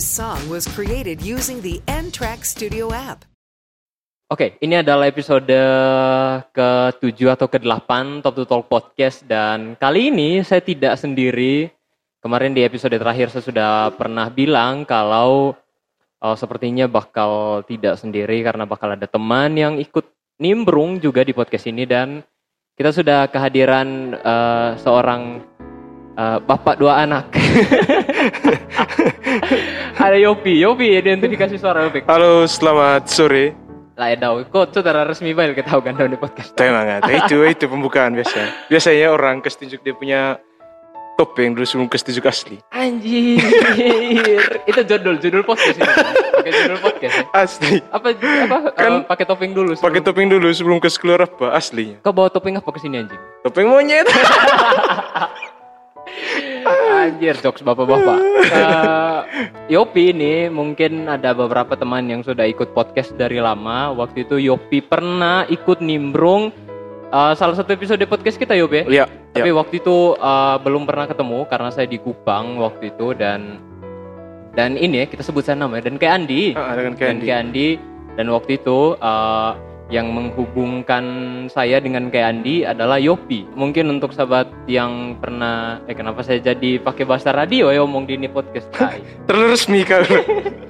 This song was created using the N-Track Studio app. Oke, ini adalah episode ke-7 atau ke-8 Top to Talk Podcast dan kali ini saya tidak sendiri. Kemarin di episode terakhir saya sudah pernah bilang kalau oh, sepertinya bakal tidak sendiri karena bakal ada teman yang ikut nimbrung juga di podcast ini dan kita sudah kehadiran uh, seorang uh, bapak dua anak. ada Yopi, Yopi identifikasi suara Yopi. Halo, selamat sore. Lah edau, kok saudara resmi bail kita tahu kan di podcast. Semangat. itu itu pembukaan biasa. Biasanya orang kasih tunjuk dia punya topeng dulu sebelum kasih tunjuk asli. Anjir. itu judul judul podcast ini. Pakai judul podcast. Ya? Asli. Apa apa Kan uh, pakai topeng dulu. sebelum- Pakai topeng dulu sebelum keluar apa aslinya. Kau bawa topeng apa ke sini anjing? Topeng monyet. Anjir, jokes bapak-bapak. Eh, Yopi ini mungkin ada beberapa teman yang sudah ikut podcast dari lama. Waktu itu Yopi pernah ikut nimbrung eh, salah satu episode podcast kita Yopi. ya? Iya. Tapi Ya. waktu itu eh, belum pernah ketemu karena saya di Kupang waktu itu dan dan ini ya kita sebut saya nama ya, dan kayak Andi. Ah, dengan dan Candy. kayak Andi dan waktu itu eh, yang menghubungkan saya dengan kayak Andi adalah Yopi. Mungkin untuk sahabat yang pernah eh kenapa saya jadi pakai bahasa radio ya omong di ini podcast. Terlalu resmi kau.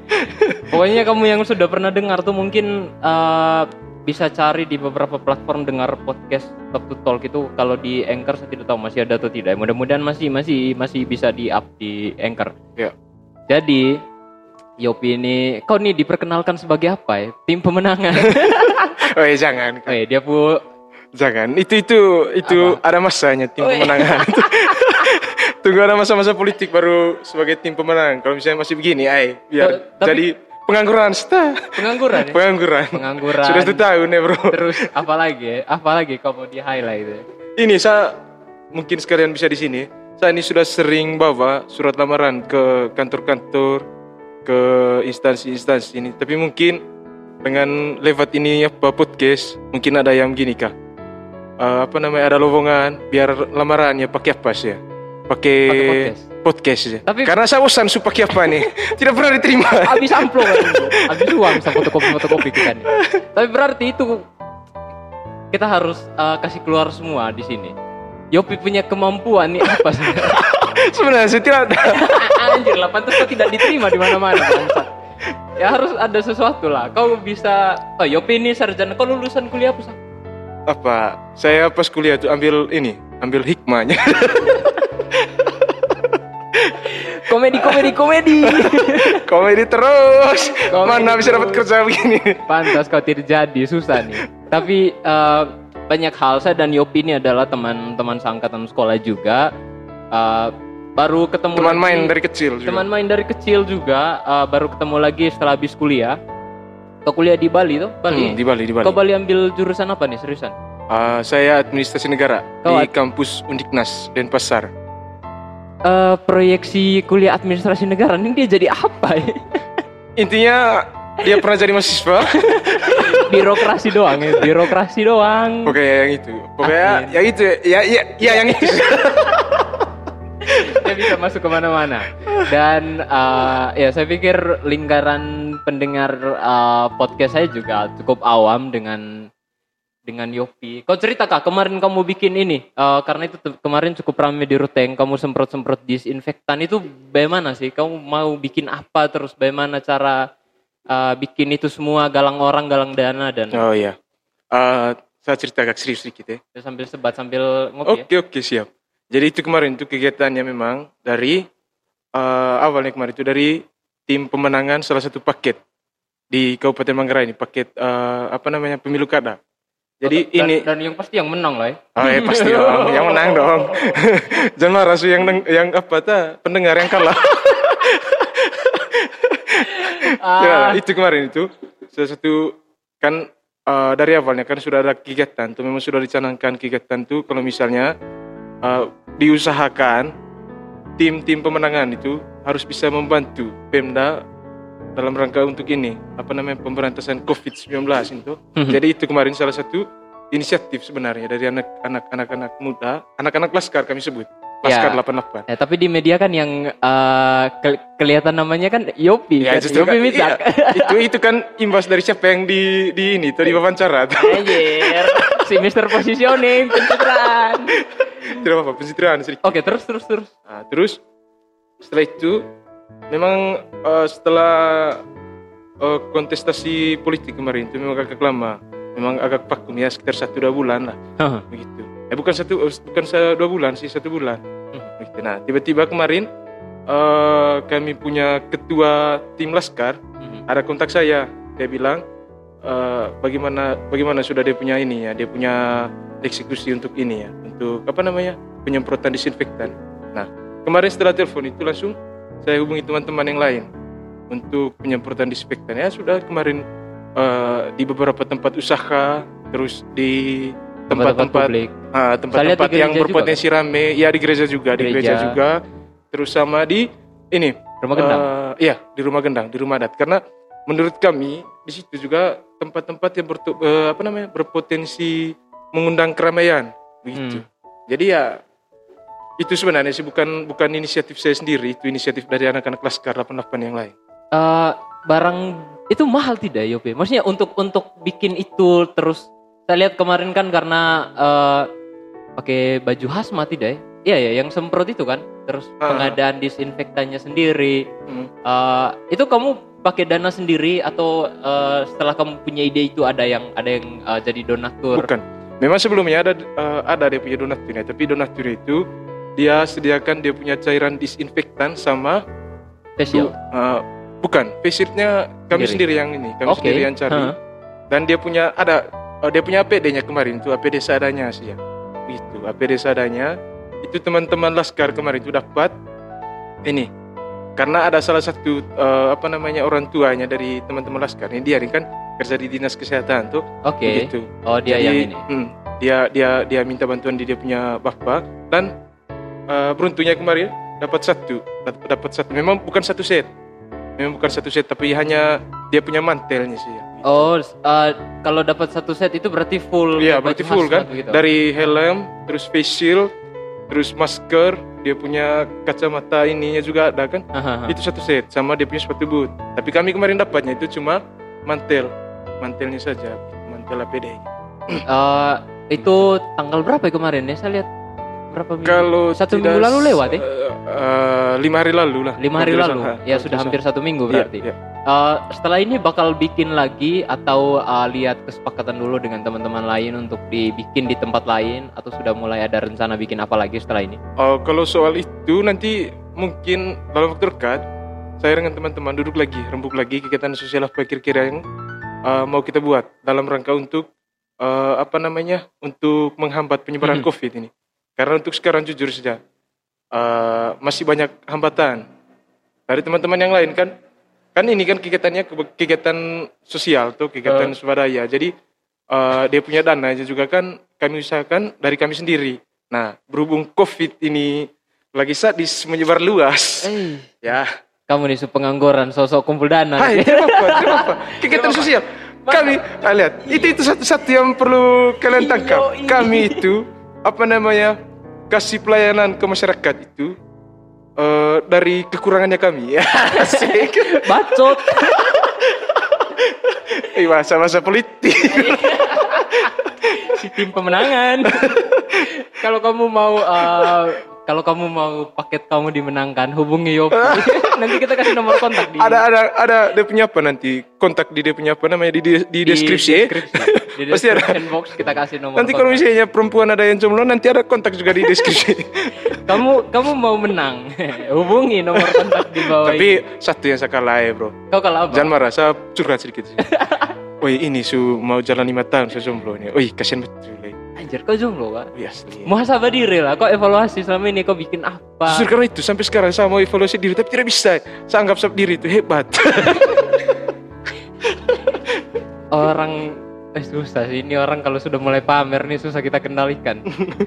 Pokoknya kamu yang sudah pernah dengar tuh mungkin eh, bisa cari di beberapa platform dengar podcast Talk to Talk itu kalau di Anchor saya tidak tahu masih ada atau tidak. Mudah-mudahan masih masih masih bisa di up di Anchor. Ya. Jadi Yopi ini kau nih diperkenalkan sebagai apa ya? Tim pemenangan. oh ya jangan. oh iya, dia pu Jangan. Itu itu itu ada masanya tim Oh, iya. pemenangan. Tunggu ada masa-masa politik baru sebagai tim pemenang. Kalau misalnya masih begini, ay, biar Oh, tapi- jadi pengangguran, sta. pengangguran ya? Pengangguran. Pengangguran. Sudah satu tahun ya bro. Terus apa lagi ya? Apa lagi kau mau di highlight ya? Ini saya mungkin sekalian bisa di sini. Saya ini sudah sering bawa surat lamaran ke kantor-kantor, ke instansi-instansi ini. Tapi mungkin dengan lewat ini apa podcast, mungkin ada yang gini kah? Eh, apa namanya ada lowongan biar lamarannya pakai apa sih ya? Pakai podcast. podcast ya. Tapi- Karena saya bosan su pakai apa nih? Tidak pernah diterima. Habis amplop. Habis uang sama fotokopi-fotokopi kita nih. Tapi berarti itu kita harus eh, kasih keluar semua di sini. Yopi punya kemampuan nih apa sih? Sebenarnya saya tidak ada. Anjir lah, pantas tidak diterima di mana-mana. Ya harus ada sesuatu lah. Kau bisa, oh Yopi ini sarjana, kau lulusan kuliah apa apa? Saya pas kuliah tuh ambil ini, ambil hikmahnya. Komedi, komedi, komedi. Komedi terus. Komedi Mana bisa dapat terus. kerja begini? Pantas kau tidak jadi, susah nih. Tapi eh, banyak hal saya dan Yopi ini adalah teman-teman seangkatan sekolah juga. Eh, baru ketemu Teman lagi- main dari kecil juga. teman main dari kecil juga. eh, baru ketemu lagi setelah habis kuliah. Kau kuliah di Bali tuh? Bali. Hmm, di Bali, di Bali. Kau Bali ambil jurusan apa nih seriusan? Ah, saya administrasi negara Kau di kampus Undiknas Denpasar. Eh, proyeksi kuliah administrasi negara ini dia jadi apa ya? Intinya dia pernah jadi mahasiswa. birokrasi doang ya, birokrasi doang. Oke, yang itu. Pokoknya Admin. yang itu. Ya, ya, ya yang itu. dia bisa masuk ke mana-mana dan eh, ya saya pikir lingkaran pendengar eh, podcast saya juga cukup awam dengan dengan Yopi. Kau cerita kak kemarin kamu bikin ini eh, karena itu kemarin cukup ramai di Ruteng. Kamu semprot-semprot disinfektan itu bagaimana sih? Kamu mau bikin apa terus? Bagaimana cara eh, bikin itu semua galang orang, galang dana dan Oh iya. Ah, saya cerita agak serius sedikit ya. sambil sebat sambil ngopi ya? Oke, oke, siap. Jadi itu kemarin itu kegiatannya memang dari eh, awalnya kemarin itu dari tim pemenangan salah satu paket di Kabupaten Manggarai ini paket eh, apa namanya pemilu kada. Jadi Dan- ini dan yang pasti yang menang lah ya. Oh ya pasti dong, yang menang dong. Jangan marah su yang yang apa ta pendengar yang kalah. ya, Ah, itu kemarin itu salah satu kan eh, dari awalnya kan sudah ada kegiatan tuh memang sudah dicanangkan kegiatan tuh kalau misalnya eh, diusahakan tim-tim pemenangan itu harus bisa membantu Pemda dalam rangka untuk ini apa namanya pemberantasan COVID-19 itu. Mhm. Jadi itu kemarin salah satu inisiatif sebenarnya dari anak-anak anak-anak muda, anak-anak laskar kami sebut. Laskar Ya. 88. Ya, tapi di media kan yang eh, ke- kelihatan namanya kan Yopi, Ya, kan? justru Yopi kan, Mitak. iya. itu itu kan imbas dari siapa yang di di ini tuh di wawancara. Anjir, si Mister Positioning, pencitraan. Tidak apa-apa, pencitraan sedikit. Oke, terus terus terus. Nah, terus setelah itu memang eh, setelah eh, kontestasi politik kemarin itu memang agak lama, memang agak vakum ya sekitar satu dua bulan lah Hah. begitu. Eh bukan satu eh, bukan dua bulan sih satu bulan. Begitu. Nah tiba-tiba kemarin eh, kami punya ketua tim laskar Mhm. ada kontak saya dia bilang eh, bagaimana bagaimana sudah dia punya ini ya dia punya eksekusi untuk ini ya untuk apa namanya penyemprotan disinfektan nah kemarin setelah telepon itu langsung saya hubungi teman-teman yang lain untuk penyemprotan disinfektan ya sudah kemarin eh, di beberapa tempat usaha terus di Tempat-tempat ah, tempat-tempat yang gereja juga, berpotensi rame ya di gereja juga di gereja Gereja. juga terus sama di ini Rumah gendang. Eh, iya, di rumah gendang, di rumah adat. Karena menurut kami di situ juga tempat-tempat yang bertu- eh, apa namanya berpotensi mengundang keramaian, begitu. Hmm. Jadi ya itu sebenarnya sih bukan bukan inisiatif saya sendiri, itu inisiatif dari anak-anak Laskar 88 yang lain. Eh, barang itu mahal tidak Yopi? Maksudnya untuk untuk bikin itu terus saya lihat kemarin kan karena eh, pakai baju hazmat tidak ya? Iya ya, yang semprot itu kan. Terus Ah. pengadaan disinfektannya sendiri. Hmm. Eh, itu kamu pakai dana sendiri atau eh, setelah kamu punya ide itu ada yang ada yang eh, jadi donatur? Bukan. Memang sebelumnya ada eh, ada dia punya donaturnya, tapi donatur itu dia sediakan dia punya cairan disinfektan sama Spesial. eh, bukan, face shield-nya kami Sendiri. sendiri yang ini, kami Oke. sendiri yang cari. Hah. dan dia punya ada oh, dia punya APD-nya kemarin itu APD seadanya sih ya gitu APD seadanya itu teman-teman laskar kemarin itu dapat ini. Karena ada salah satu eh, apa namanya orang tuanya dari teman-teman laskar ini dia ini kan kerja di dinas kesehatan tuh. Oke. begitu. Oh dia Jadi, yang ini. hmm, dia dia dia minta bantuan di dia punya bapak dan eh, beruntungnya kemarin dapat satu dap- dapat satu. Memang bukan satu set. Memang bukan satu set tapi hanya dia punya mantelnya sih ya. Oh, eh, kalau dapat satu set itu berarti full. Iya berarti full kan gitu. dari helm terus face shield terus masker dia punya kacamata ininya juga ada kan Hahaha. itu satu set sama dia punya sepatu boot tapi kami kemarin dapatnya itu cuma mantel mantelnya saja mantel APD Eh, itu tanggal berapa ya kemarin ya? Saya lihat berapa minggu? kalau satu tidak minggu lalu lewat ya? eh, eh, lima hari lalu lah Lima hari lalu. Ya sudah hampir satu minggu. Iya, berarti. iya. Eh, setelah ini bakal bikin lagi atau eh, lihat kesepakatan dulu dengan teman-teman lain untuk dibikin di tempat lain atau sudah mulai ada rencana bikin apa lagi setelah ini? Oh, kalau soal itu nanti mungkin dalam waktu dekat saya dengan teman-teman duduk lagi, rembuk lagi kegiatan sosial apa kira-kira yang uh, mau kita buat dalam rangka untuk uh, apa namanya untuk menghambat penyebaran Mhm. COVID ini. Karena untuk sekarang jujur saja uh, masih banyak hambatan dari teman-teman yang lain kan. Kan ini kan kegiatannya ke- kegiatan sosial tuh kegiatan Eh. swadaya. Jadi uh, dia punya dana aja juga kan kami usahakan dari kami sendiri. Nah, berhubung COVID ini lagi sadis menyebar luas, Eh, ya. kamu nih pengangguran sosok kumpul dana. Hai, tidak apa. Kegiatan sosial. Kami, ah, lihat, itu itu satu-satu yang perlu kalian tangkap. Iyo, iyo. Kami itu apa namanya kasih pelayanan ke masyarakat itu eh, dari kekurangannya kami. Ya, asik. Bacot. Eh, masa-masa politik. si tim pemenangan. kalau kamu mau eh, kalau kamu mau paket kamu dimenangkan, hubungi Yopi. Nanti kita kasih nomor kontak di ada ada ada dia punya apa nanti kontak di dia punya apa namanya di di, di deskripsi. ya. Di Pasti ada. box kita kasih nomor. Nanti kalau misalnya perempuan ada yang jomblo nanti ada kontak juga di deskripsi. kamu kamu mau menang, hubungi nomor kontak di bawah. Tapi ini. satu yang saya kalah ya bro. kau kalau apa? Jangan marah, saya curhat sedikit. sih. Woi ini su mau jalan lima tahun saya jomblo nih. Woi kasihan betul. Anjir, kau jomblo? Woi asli. Muhasabah diri lah, kau evaluasi selama ini kau bikin apa? Justru karena itu sampai sekarang saya mau evaluasi diri tapi tidak bisa. Saya anggap sab diri itu hebat. orang eh susah sih ini orang kalau sudah mulai pamer nih susah kita kendalikan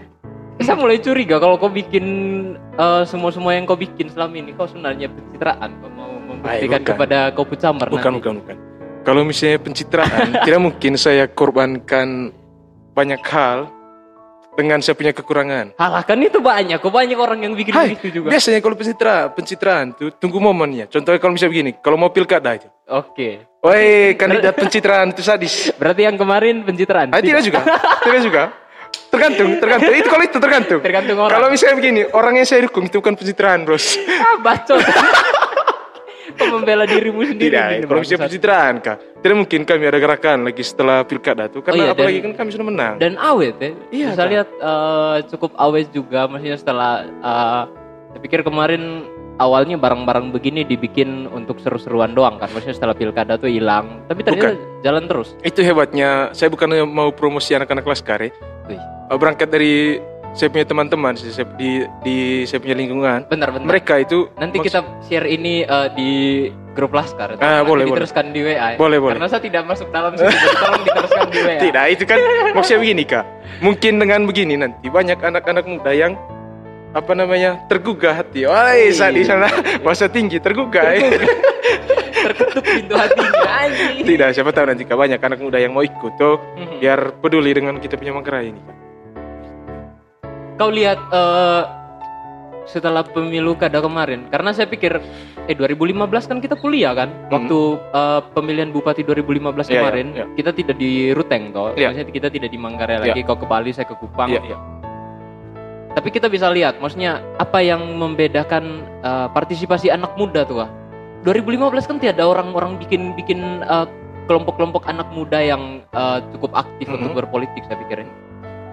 saya mulai curiga kalau kau bikin eh, semua-semua yang kau bikin selama ini kau sebenarnya pencitraan kau mau membuktikan bukan. kepada kau pucamar bukan nanti bukan bukan. Kalau misalnya pencitraan tidak mungkin saya korbankan banyak hal dengan saya punya kekurangan. Halah kan itu banyak, kok banyak orang yang bikin Hai, begitu juga. biasanya kalau pencitraan, pencitraan tuh tunggu momennya. Contohnya kalau misalnya begini, kalau mau pilkada itu. Oke. Woi, kandidat pencitraan itu sadis. Berarti yang kemarin pencitraan. Ah, tidak juga, tidak juga. Tergantung, tergantung. Itu kalau itu tergantung. Tergantung orang. Kalau misalnya begini, orang yang saya dukung itu bukan pencitraan, bros. Ah, bacot. Membela dirimu sendiri? Tidak, misalnya bangsat? pencitraan, kak. Tidak mungkin kami ada gerakan lagi setelah pilkada tuh, karena Oh iya, apalagi dan- kan kami sudah menang. dan awet ya. Iya, Kak. lihat eh, cukup awet juga maksudnya setelah eh, saya pikir kemarin awalnya barang-barang begini dibikin untuk seru-seruan doang kan. Maksudnya setelah pilkada tuh hilang. Tapi ternyata jalan terus. Itu hebatnya. Saya bukan mau promosi anak-anak kelas kare. Eh, Berangkat dari saya punya teman-teman di di saya punya lingkungan. Benar benar. Mereka itu Nanti kita share ini eh, di grup Laskar. Ah, boleh, boleh. diteruskan di WA. Boleh, boleh. Karena saya tidak masuk dalam situ. tolong diteruskan di WA. Tidak, itu kan maksudnya begini kak. Mungkin dengan begini nanti banyak anak-anak muda yang apa namanya tergugah hati. Wah, saat di sana bahasa tinggi tergugah. Terketuk pintu hatinya. Anjing. Tidak, siapa tahu nanti kak banyak anak muda yang mau ikut tuh Mhm. biar peduli dengan kita punya manggarai ini. Kau lihat eh, setelah pemilu kada kemarin, karena saya pikir eh 2015 kan kita kuliah kan, waktu eh, pemilihan bupati 2015 Hmm. Iya, kemarin iya, iya. kita tidak di Ruteng toh, Iya. maksudnya kita tidak di Manggarai Iya. lagi, kau ke Bali, saya ke Kupang. Iya, iya. Tapi kita bisa lihat, maksudnya apa yang membedakan eh, partisipasi anak muda tuh, Kak? 2015 kan tidak ada orang-orang bikin bikin kelompok-kelompok anak muda yang eh, cukup aktif Mhm. untuk berpolitik saya pikir.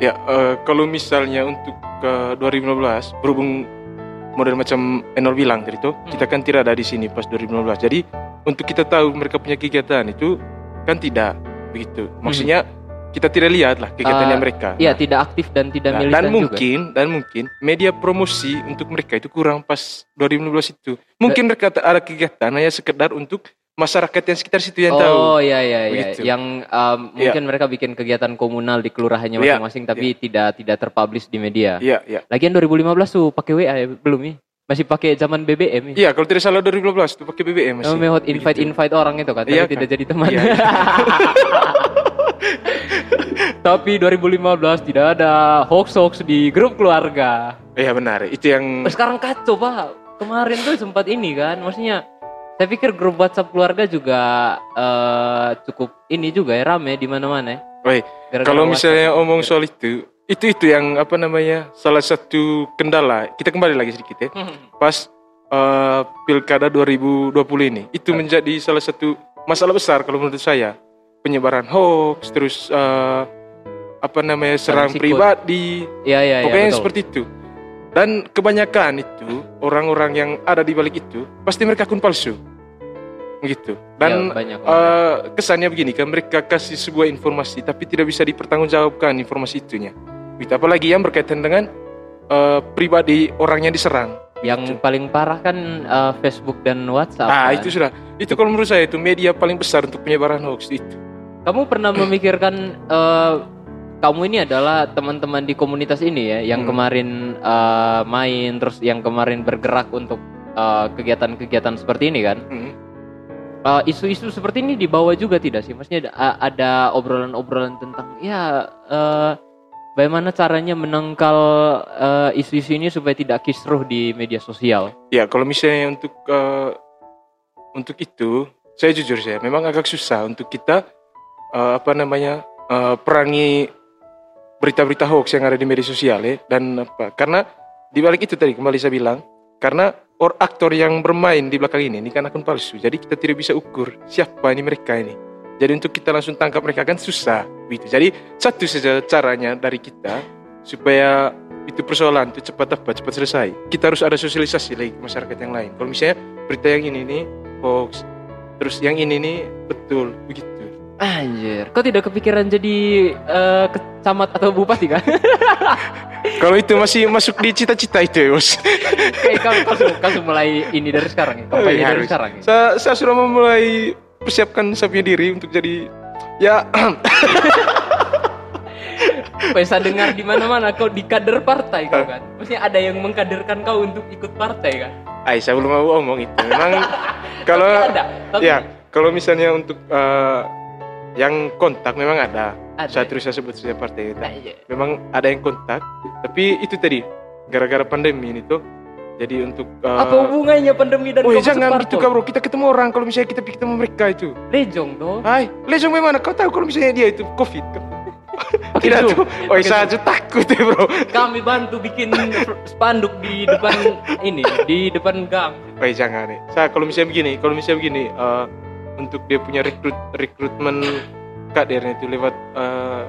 Ya, eh, kalau misalnya untuk ke 2015 berhubung model macam Enol bilang tadi tuh, kita kan tidak ada di sini pas 2015. Jadi untuk kita tahu mereka punya kegiatan itu kan tidak begitu. Maksudnya kita tidak lihat lah kegiatannya Eh, mereka. Iya, Nah, tidak aktif dan tidak nah, militan dan juga. mungkin dan mungkin media promosi untuk mereka itu kurang pas 2015 itu. Mungkin mereka ada kegiatan hanya sekedar untuk masyarakat yang sekitar situ yang tahu. Oh iya iya iya. Yang um, Iya. mungkin mereka bikin kegiatan komunal di kelurahannya Iya, masing-masing tapi tidak tidak terpublish di media. Iya, iya. Lagian 2015 tuh pakai WA ya, belum nih? Masih pakai zaman BBM ya? Iya, kalau tidak salah 2015 itu pakai BBM masih. Oh, mehot invite Begitu. invite orang itu kan, tapi Iya, tidak kan? jadi teman. Iya, tapi 2015 tidak ada hoax hoax di grup keluarga. Iya benar, itu yang Sekarang kacau pak. Kemarin tuh sempat ini kan, maksudnya saya pikir grup WhatsApp keluarga juga eh, cukup ini juga ya rame di mana-mana. ya. Woi, Gara-gara kalau WhatsApp. misalnya omong soal itu, itu itu yang apa namanya salah satu kendala. Kita kembali lagi sedikit ya. Pas eh, pilkada 2020 ini, itu menjadi salah satu masalah besar kalau menurut saya. Penyebaran hoax, terus eh, apa namanya serang sikut. pribadi, Iya iya iya. pokoknya betul. seperti itu. Dan kebanyakan itu orang-orang yang ada di balik itu pasti mereka akun palsu, begitu. Dan Iya, banyak. Eh, kesannya begini kan mereka kasih sebuah informasi tapi tidak bisa dipertanggungjawabkan informasi itunya. Gitu. Apalagi yang berkaitan dengan eh, pribadi orang yang diserang. Yang paling parah kan eh, Facebook dan WhatsApp. Ah kan. itu sudah. Itu kalau menurut saya itu media paling besar untuk penyebaran hoax itu. Kamu pernah memikirkan eh, kamu ini adalah teman-teman di komunitas ini ya, yang Hmm. kemarin eh, main, terus yang kemarin bergerak untuk kegiatan-kegiatan seperti ini kan? Hmm. Eh, Isu-isu seperti ini dibawa juga tidak sih? Maksudnya ada- ada obrolan-obrolan tentang ya eh, bagaimana caranya menangkal eh, isu-isu ini supaya tidak kisruh di media sosial. Ya kalau misalnya untuk eh, untuk itu saya jujur saya memang agak susah untuk kita eh, apa namanya eh, perangi berita-berita hoax yang ada di media sosial ya dan apa karena di balik itu tadi kembali saya bilang karena or aktor yang bermain di belakang ini ini kan akun palsu. Jadi kita tidak bisa ukur siapa ini mereka ini. Jadi untuk kita langsung tangkap mereka kan susah gitu. Jadi satu saja caranya dari kita supaya itu persoalan itu cepat apa cepat selesai. Kita harus ada sosialisasi lagi ke masyarakat yang lain. Kalau misalnya berita yang ini nih hoax. Terus yang ini nih betul begitu Anjir, kau tidak kepikiran jadi eh, kecamat atau bupati kan? kalau itu masih masuk di cita-cita itu ya bos Kayak kau, kau, kau mulai ini dari sekarang ya, kampanye dari Harus. sekarang ya. saya, saya sudah memulai persiapkan saya punya diri untuk jadi ya Bisa dengar di mana-mana kau di kader partai kau kan. Maksudnya ada yang mengkaderkan kau untuk ikut partai kan. Ay, saya belum mau ngomong itu memang kalau Tapi ada. Tapi ya kalau misalnya untuk eh, yang kontak memang ada. Ada. Saya terus saya sebut saja partai kita. Memang ada yang kontak, tapi itu tadi gara-gara pandemi ini tuh. Jadi untuk uh, Apa hubungannya pandemi dan kau masuk jangan gitu kak bro, kita ketemu orang kalau misalnya kita ketemu mereka itu. Lejong dong. Hai, lesung bagaimana? Kau tahu kalau misalnya dia itu covid kan? Pakai Tidak tuh. Oh saya aja takut ya bro. Kami bantu bikin spanduk di depan ini, di depan gang. Woi jangan nih. Saya kalau misalnya begini, kalau misalnya begini, eh, untuk dia punya rekrut rekrutmen kadernya itu lewat eh,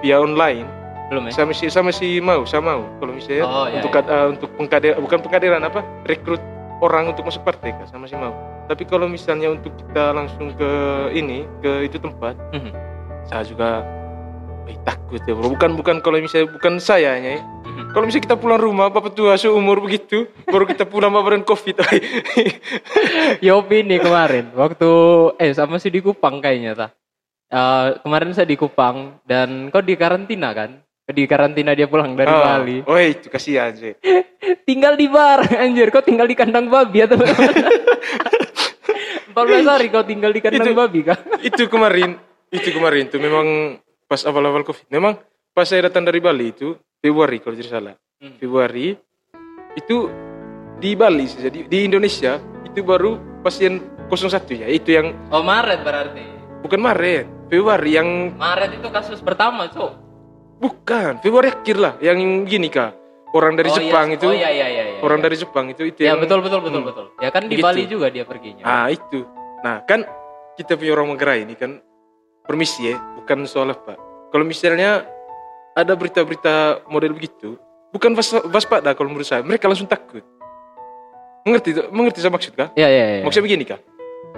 via online, Belum ya? saya masih saya masih mau, saya mau. Kalau misalnya Oh, iya, untuk iya. eh, untuk pengkader bukan pengkaderan apa, rekrut orang untuk masuk partai, Kak, saya masih mau. Tapi kalau misalnya untuk kita langsung ke ini, ke itu tempat, Mhm. saya juga eh, takut ya bro. Bukan bukan kalau misalnya bukan saya ya. Mhm. Kalau misalnya kita pulang rumah, bapak tua seumur begitu, baru kita pulang bapak dan covid. Yopi nih kemarin waktu eh sama si di Kupang kayaknya ta. Eh, kemarin saya di Kupang dan kau di karantina kan? Di karantina dia pulang dari Oh, Bali. Oh itu kasihan sih. Tinggal di bar, anjir. Kau tinggal di kandang babi atau bagaimana? 14 hari kau tinggal di kandang Itu- babi kan? itu kemarin, itu kemarin tuh memang pas awal-awal covid. Memang pas saya datang dari Bali itu Februari kalau tidak salah. Hmm. Februari itu di Bali sih. Jadi di Indonesia itu baru pasien 01 ya. Itu yang Oh Maret berarti. bukan Maret, Februari yang Maret itu kasus pertama, Cok. bukan Februari akhir lah. Yang gini kak, orang dari oh, Jepang iya. itu, Oh iya iya iya. iya. orang dari Jepang itu itu Ya yang betul betul betul Hmm. betul. Ya kan di Begitu. Bali juga dia perginya. Ah itu. Nah kan kita punya orang Manggarai ini kan permisi ya, bukan soal apa. Kalau misalnya ada berita-berita model begitu, bukan was- waspada kalau menurut saya, mereka langsung takut. Mengerti mengerti saya maksud kah? Iya iya iya. Maksudnya begini kah?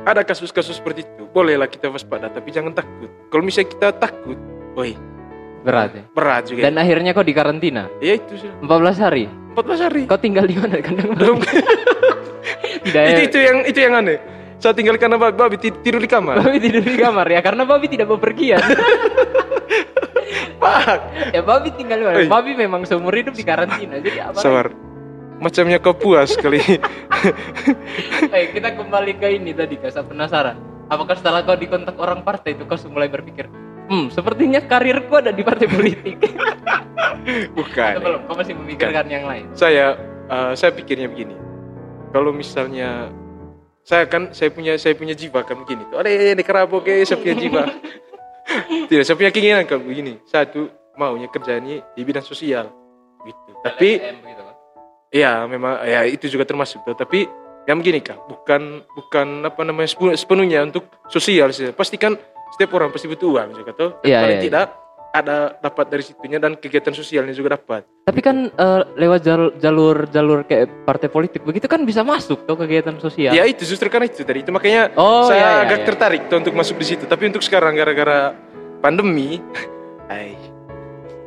Ada kasus-kasus seperti itu, bolehlah kita waspada, tapi jangan takut. Kalau misalnya kita takut, woi berat ya. berat juga. Dan akhirnya kau di karantina ya itu sih, 14 hari. 14 hari. Kau tinggal di mana kandang? Belum. Tidak itu ya. itu yang itu yang aneh. Saya tinggal karena babi, babi ti- tidur di kamar. Babi tidur di kamar ya karena babi tidak bepergian. Pak. ya babi tinggal di. Babi memang seumur hidup di karantina. Jadi apa? Sabar. Macamnya kau puas kali. Eh, kita kembali ke ini tadi, Kak. Saya penasaran. Apakah setelah kau dikontak orang partai itu kau mulai berpikir, hmm, sepertinya karirku ada di partai politik. Bukan. Atau belum? Kau masih memikirkan yang lain. Saya eh, saya pikirnya begini. Kalau misalnya saya kan saya punya saya punya jiwa kan begini tuh. Ada ini kerabo ke saya punya jiwa. Tidak, saya punya keinginan kan begini. Satu maunya kerja ini di bidang sosial gitu. Tapi LSM begitu, kan? ya memang ya itu juga termasuk tuh. Tapi yang begini kak, bukan bukan apa namanya sepenuh- sepenuhnya untuk sosial sih. Pasti kan setiap orang pasti butuh uang juga tuh. Iya, Paling iya, iya. Ada dapat dari situnya dan kegiatan sosialnya juga dapat. Tapi kan eh, lewat jalur, jalur jalur kayak partai politik begitu kan bisa masuk tuh kegiatan sosial. Ya itu justru karena itu tadi itu makanya Oh, saya iya, iya, agak iya. tertarik tuh untuk masuk di situ. Tapi untuk sekarang gara-gara pandemi, ay,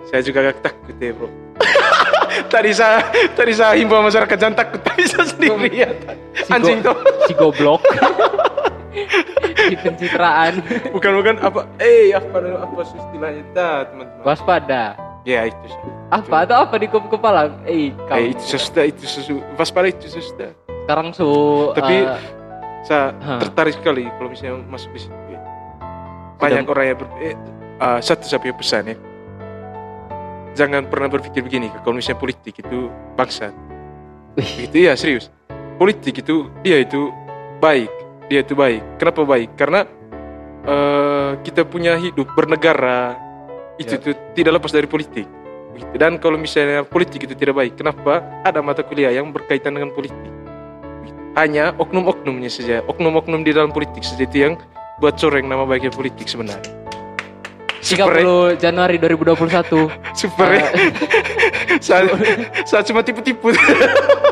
saya juga agak takut ya bro. tadi saya tadi saya himbau masyarakat jangan takut tapi saya sendirian. Si Anjing tuh. Si goblok. di pencitraan. Bukan bukan apa? Eh apa apa istilahnya dah teman-teman? Waspada. Ya itu sih. Apa atau apa di kep- kepala? Eh, kau. Eh, itu sesudah itu sesu waspada itu sesudah. Sekarang su Tapi- eh, Saya tertarik sekali kalau misalnya masuk di situ. ya. Banyak orang yang ber, eh, ah, satu saya punya pesan ya. Jangan pernah berpikir begini, kalau misalnya politik itu bangsa. Gitu ya serius. Politik itu dia itu baik, dia itu baik. Kenapa baik? Karena eh, kita punya hidup bernegara itu Ya. tuh tidak lepas dari politik. Dan kalau misalnya politik itu tidak baik, kenapa ada mata kuliah yang berkaitan dengan politik? Hanya oknum-oknumnya saja, oknum-oknum di dalam politik saja itu yang buat coreng nama baiknya politik sebenarnya. Super, ya? 30 Januari 2021. super ya. saya, saya cuma tipu-tipu.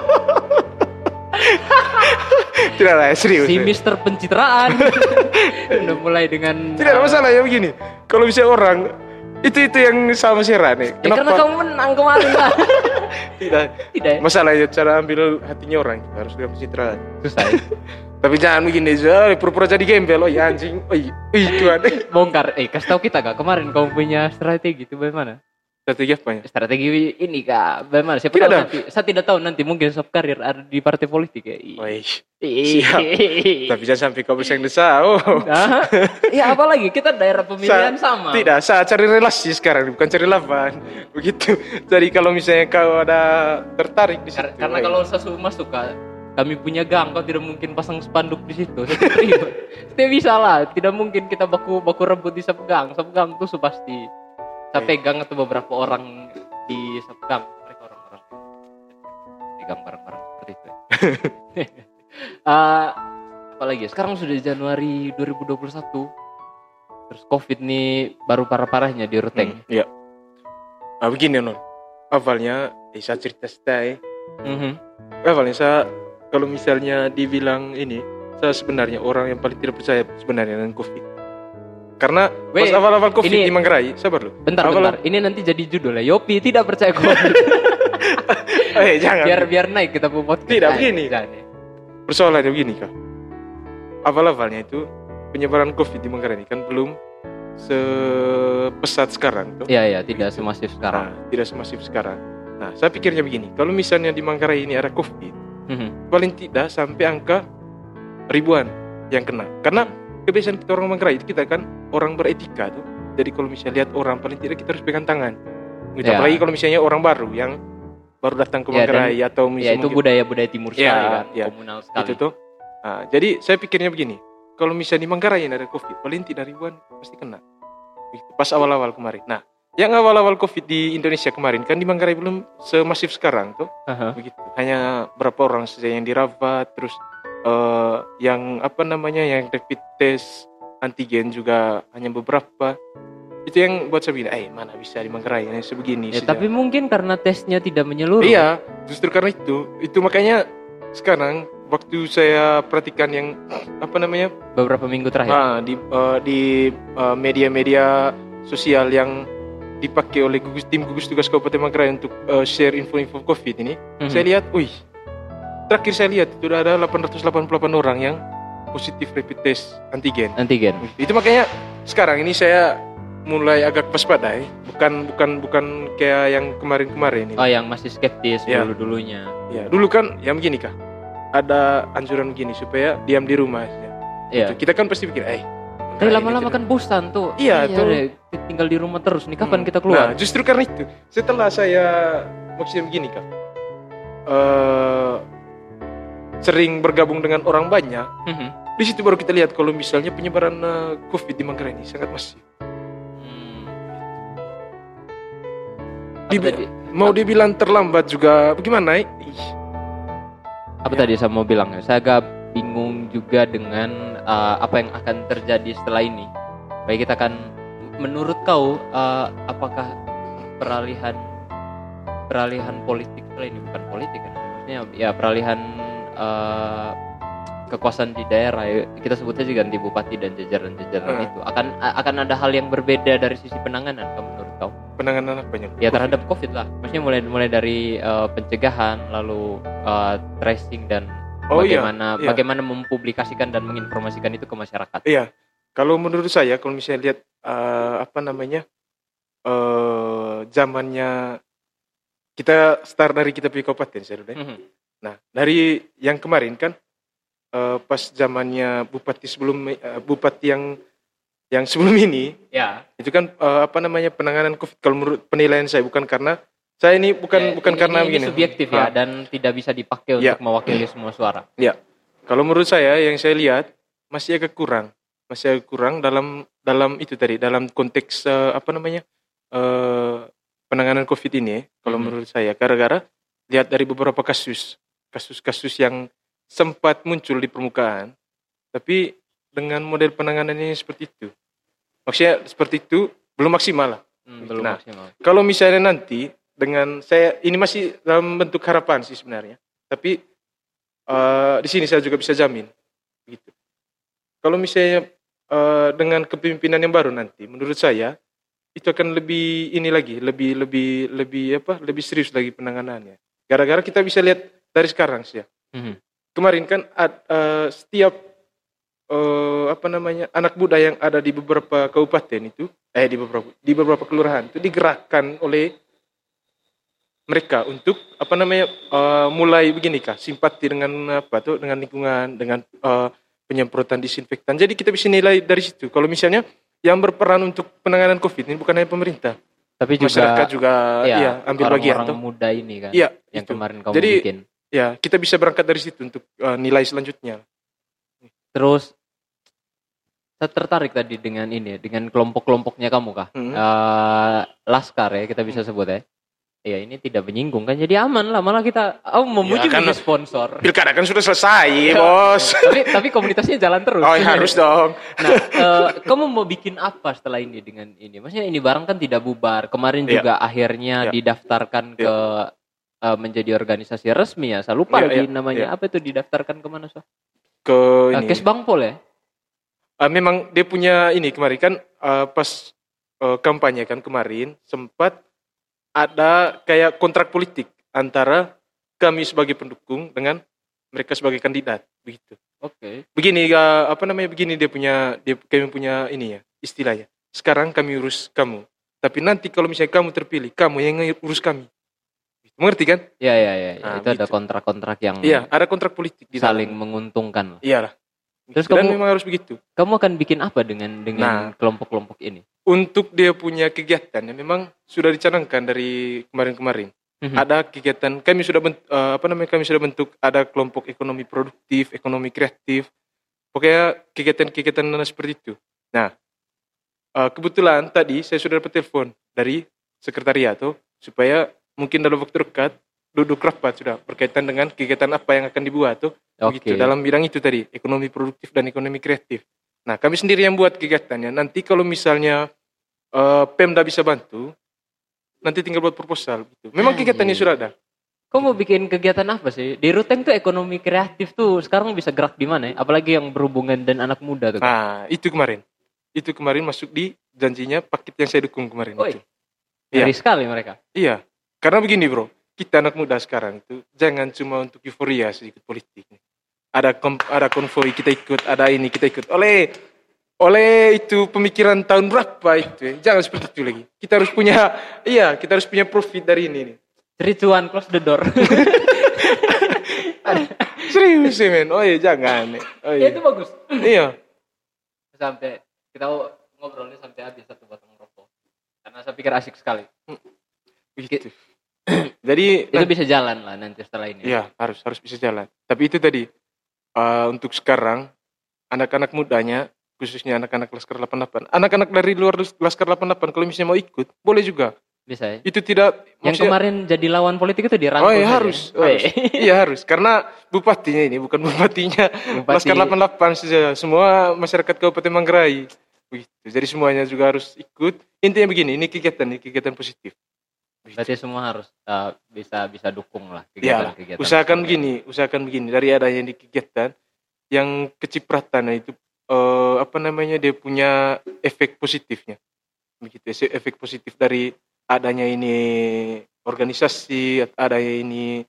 tidak lah, serius. si. Mister Pencitraan. Udah mulai dengan Tidak ada masalah ya begini. Kalau bisa orang itu itu yang sama Sera nih. Ya karena kamu menang kemarin lah. Tidak. Tidak. ya? Masalahnya cara ambil hatinya orang harus dengan pencitraan. Susah. ya? Tapi jangan begini aja, pura-pura jadi gembel, oh ya anjing, oh iya. Bongkar. Eh, kasih tahu kita gak kemarin kamu punya strategi itu bagaimana? Strategi apa ya? Strategi ini kak, bagaimana? Siapa Tidak tahu ada. nanti, saya tidak tahu nanti mungkin soft karir ada di partai politik ya. Ih. Wih, Ih. siap. tapi jangan sampai kau bersaing desa. Oh. Ah, ya apalagi kita daerah pemilihan Sa- sama. Tidak, saya cari relasi sekarang, bukan cari lawan. Begitu. Jadi kalau misalnya kau ada tertarik di situ. Kar- Karena wih. kalau saya masuk kak, kami punya gang, kau tidak mungkin pasang spanduk di situ. Tidak bisa lah, tidak mungkin kita baku baku rebut di sub gang. Sub gang itu pasti. Saya pegang atau beberapa orang di gang. Mereka orang-orang pegang barang-barang seperti itu. Eh, apalagi ya, sekarang sudah Januari 2021. Terus covid nih baru parah-parahnya di Ruteng. Hmm, Iya. Ah, begini non. Awalnya, eh, saya cerita saya. Mhm. Awalnya saya, kalau misalnya dibilang ini, saya sebenarnya orang yang paling tidak percaya sebenarnya dengan COVID. Karena Weh, pas awal-awal COVID ini- di Manggarai, sabar lu. Bentar, Awal- bentar. Ini nanti jadi judul ya. Yopi tidak percaya covid. Eh, jangan. biar biar naik kita buat podcast. Tidak, begini. jangan ya. Persoalannya begini kak. Awal-awalnya itu penyebaran COVID di Manggarai ini kan belum sepesat sekarang. Tuh. Iya, iya, tidak semasif sekarang. Nah, tidak semasif sekarang. Nah, saya pikirnya begini, kalau misalnya di Manggarai ini ada COVID, Mhm. paling tidak sampai angka ribuan yang kena. Karena kebiasaan kita orang Manggarai itu kita kan orang beretika tuh. Jadi kalau misalnya lihat orang paling tidak kita harus pegang tangan. Gitu. Ya. Apalagi kalau misalnya orang baru yang baru datang ke Ya, Manggarai atau Ya misalnya itu budaya-budaya timur Iya, sekali kan, iya. komunal sekali. itu tuh. Nah, jadi saya pikirnya begini, kalau misalnya di Manggarai yang ada COVID, paling tidak ribuan pasti kena. Gitu. Pas awal-awal kemarin. Nah, yang awal-awal COVID di Indonesia kemarin kan di Manggarai belum semasif sekarang tuh. Aha. begitu hanya berapa orang saja yang dirawat terus eh, yang apa namanya yang rapid test antigen juga hanya beberapa itu yang buat saya bilang eh mana bisa di Manggarai yang sebegini Ya, saja." tapi mungkin karena tesnya tidak menyeluruh. iya justru karena itu itu makanya sekarang waktu saya perhatikan yang apa namanya Beberapa minggu terakhir. ah, di eh, di eh, media-media sosial yang dipakai oleh gugus tim gugus tugas Kabupaten Manggarai untuk eh, share info-info COVID ini Mhm. saya lihat, wih, terakhir saya lihat sudah ada 888 orang yang positif rapid test antigen. Antigen. Itu makanya sekarang ini saya mulai agak waspada ya. Bukan bukan bukan kayak yang kemarin-kemarin ini. Oh, yang masih skeptis Ya. dulu-dulunya. Ya, dulu kan yang begini kah? Ada anjuran begini supaya diam di rumah. ya. Iya. Kita kan pasti pikir, eh. Tapi nah, lama-lama kan bosan tuh. Iya, tuh. deh, tinggal di rumah terus nih. Kapan Hmm. kita Nah, keluar? justru karena itu, setelah saya maksudnya begini kak, eh sering bergabung dengan orang banyak, Mhm. di situ baru kita lihat kalau misalnya penyebaran eh, COVID di Manggarai ini sangat masif. Hmm. Dibi- tadi? Mau dibilang terlambat juga, bagaimana? eh? Apa Ya. tadi saya mau bilang ya? Saya agak bingung juga dengan uh, apa yang akan terjadi setelah ini. Baik kita akan menurut kau uh, apakah peralihan peralihan politik setelah ini bukan politik kan? Maksudnya ya peralihan uh, kekuasaan di daerah ya, kita sebut saja ganti bupati dan jajaran-jajaran Hmm. itu akan akan ada hal yang berbeda dari sisi penanganan kalau menurut kau? penanganan apanya? ya terhadap COVID lah. Maksudnya mulai mulai dari uh, pencegahan, lalu uh, tracing dan Oh iya, bagaimana iya. bagaimana mempublikasikan dan menginformasikan itu ke masyarakat. Iya, kalau menurut saya, kalau misalnya lihat eh, apa namanya, eh zamannya kita start dari kita pergi kabupaten, saya dulu ya. Nah, dari yang kemarin kan eh, pas zamannya bupati sebelum eh, bupati yang yang sebelum ini Ya. itu kan eh, apa namanya penanganan COVID kalau menurut penilaian saya bukan karena saya ini bukan Ya, bukan ini- karena ini, begini. ini subjektif ya Ah, dan tidak bisa dipakai Ya. untuk mewakili semua suara. Kalau menurut saya yang saya lihat masih agak kurang, masih agak kurang dalam dalam itu tadi dalam konteks eh, apa namanya eh, penanganan COVID ini. ya, Kalau Mhm. menurut saya, gara-gara lihat dari beberapa kasus, kasus-kasus yang sempat muncul di permukaan, tapi dengan model penanganannya seperti itu, maksudnya seperti itu belum maksimal lah. Hmm, belum Nah. maksimal. Kalau misalnya nanti dengan saya ini masih dalam bentuk harapan sih sebenarnya, tapi eh, di sini saya juga bisa jamin, gitu. Kalau misalnya eh, dengan kepemimpinan yang baru nanti, menurut saya itu akan lebih ini lagi, lebih lebih lebih apa, lebih serius lagi penanganannya. Gara-gara kita bisa lihat dari sekarang sih ya. Mhm. Kemarin kan ad- eh, setiap eh, apa namanya anak muda yang ada di beberapa kabupaten itu eh di beberapa di beberapa kelurahan itu digerakkan oleh mereka untuk apa namanya eh, mulai begini kah simpati dengan apa tuh dengan lingkungan dengan eh, penyemprotan disinfektan jadi kita bisa nilai dari situ kalau misalnya yang berperan untuk penanganan covid ini bukan hanya pemerintah Tapi juga masyarakat juga ya, iya, ambil bagian orang tuh muda ini kan. iya yang itu. kemarin kamu Jadi- bikin. Ya kita bisa berangkat dari situ untuk eh, nilai selanjutnya Terus saya tertarik tadi dengan ini, dengan kelompok-kelompoknya kamu kah? Hmm. Eh, laskar ya kita bisa sebut ya. Iya ini tidak menyinggung kan, jadi aman lah. Malah kita, oh memuji Ya, kan- sponsor. pilkada kan sudah selesai bos tapi tapi komunitasnya jalan terus. oh ya harus dong Nah, eh, kamu mau bikin apa setelah ini dengan ini? Maksudnya ini barang kan tidak bubar. Kemarin Iya. juga akhirnya Iya. didaftarkan ke eh, menjadi organisasi resmi ya. Saya lupa lagi iya, namanya. iya. Apa itu didaftarkan ke mana? So? ke ini Kes Bangpol ya? Ah, memang dia punya ini kemarin kan ah, pas eh, kampanye kan kemarin sempat ada kayak kontrak politik antara kami sebagai pendukung dengan mereka sebagai kandidat begitu. Oke. Begini ah, apa namanya begini dia punya dia kami punya ini ya istilahnya. Sekarang kami urus kamu. Tapi nanti kalau misalnya kamu terpilih, kamu yang urus kami. Mengerti kan? Ya ya ya. ya. Nah, itu ada gitu. kontrak-kontrak yang Iya, ada kontrak politik di saling dalam. menguntungkan. Iya lah. Terus Dan kamu- memang harus begitu. Kamu akan bikin apa dengan dengan Nah. kelompok-kelompok ini? untuk dia punya kegiatan yang memang sudah dicanangkan dari kemarin-kemarin. Mhm. Ada kegiatan kami sudah bentuk, apa namanya kami sudah bentuk ada kelompok ekonomi produktif, ekonomi kreatif. Pokoknya kegiatan-kegiatan seperti itu. Nah, eh, kebetulan tadi saya sudah dapat telepon dari sekretariat tuh supaya mungkin dalam waktu dekat duduk rapat sudah berkaitan dengan kegiatan apa yang akan dibuat tuh Oke. begitu dalam bidang itu tadi ekonomi produktif dan ekonomi kreatif. Nah kami sendiri yang buat kegiatannya. Nanti kalau misalnya eh, Pemda bisa bantu, nanti tinggal buat proposal. Gitu. Memang Anjir. kegiatannya sudah ada. Kamu mau bikin kegiatan apa sih? Di Ruteng tuh ekonomi kreatif tuh sekarang bisa gerak di mana ya? Apalagi yang berhubungan dan anak muda tuh. kan? Nah itu kemarin, itu kemarin masuk di janjinya paket yang saya dukung kemarin Oi. itu. Iya. Sekali mereka. Iya, karena begini bro, kita anak muda sekarang itu jangan cuma untuk euforia sedikit politik. Ada kom- ada konvoi kita ikut, ada ini kita ikut. Oleh oleh itu pemikiran tahun berapa itu? ya? Jangan seperti itu lagi. Kita harus punya, iya kita harus punya profit dari ini. nih. Three, two, one, close the door. Serius ya men? Oh iya jangan. Oh ya iya. itu bagus. Iya. Sampai kita ngobrolnya sampai habis satu batang rokok. Karena saya pikir asik sekali. Begitu. Jadi Itu bisa jalan lah nanti setelah ini. Iya, harus harus bisa jalan. Tapi itu tadi eh, untuk sekarang anak-anak mudanya khususnya anak-anak Laskar 88. Anak-anak dari luar Laskar 88 kalau misalnya mau ikut, boleh juga. Bisa ya. Itu tidak Yang maksudnya- kemarin jadi lawan politik itu dirangkul. Oh iya harus, Weh. harus. iya harus. Karena bupatinya ini bukan bupatinya Bupati- Laskar 88 saja. Semua masyarakat Kabupaten Manggarai. Begitu. Jadi semuanya juga harus ikut. Intinya begini, ini kegiatan, ini kegiatan positif. Berarti semua harus uh, bisa bisa dukung lah Ya, kegiatan-kegiatan. usahakan begini, usahakan begini dari adanya di kegiatan yang kecipratan itu eh, apa namanya dia punya efek positifnya. Begitu efek positif dari adanya ini organisasi, adanya ini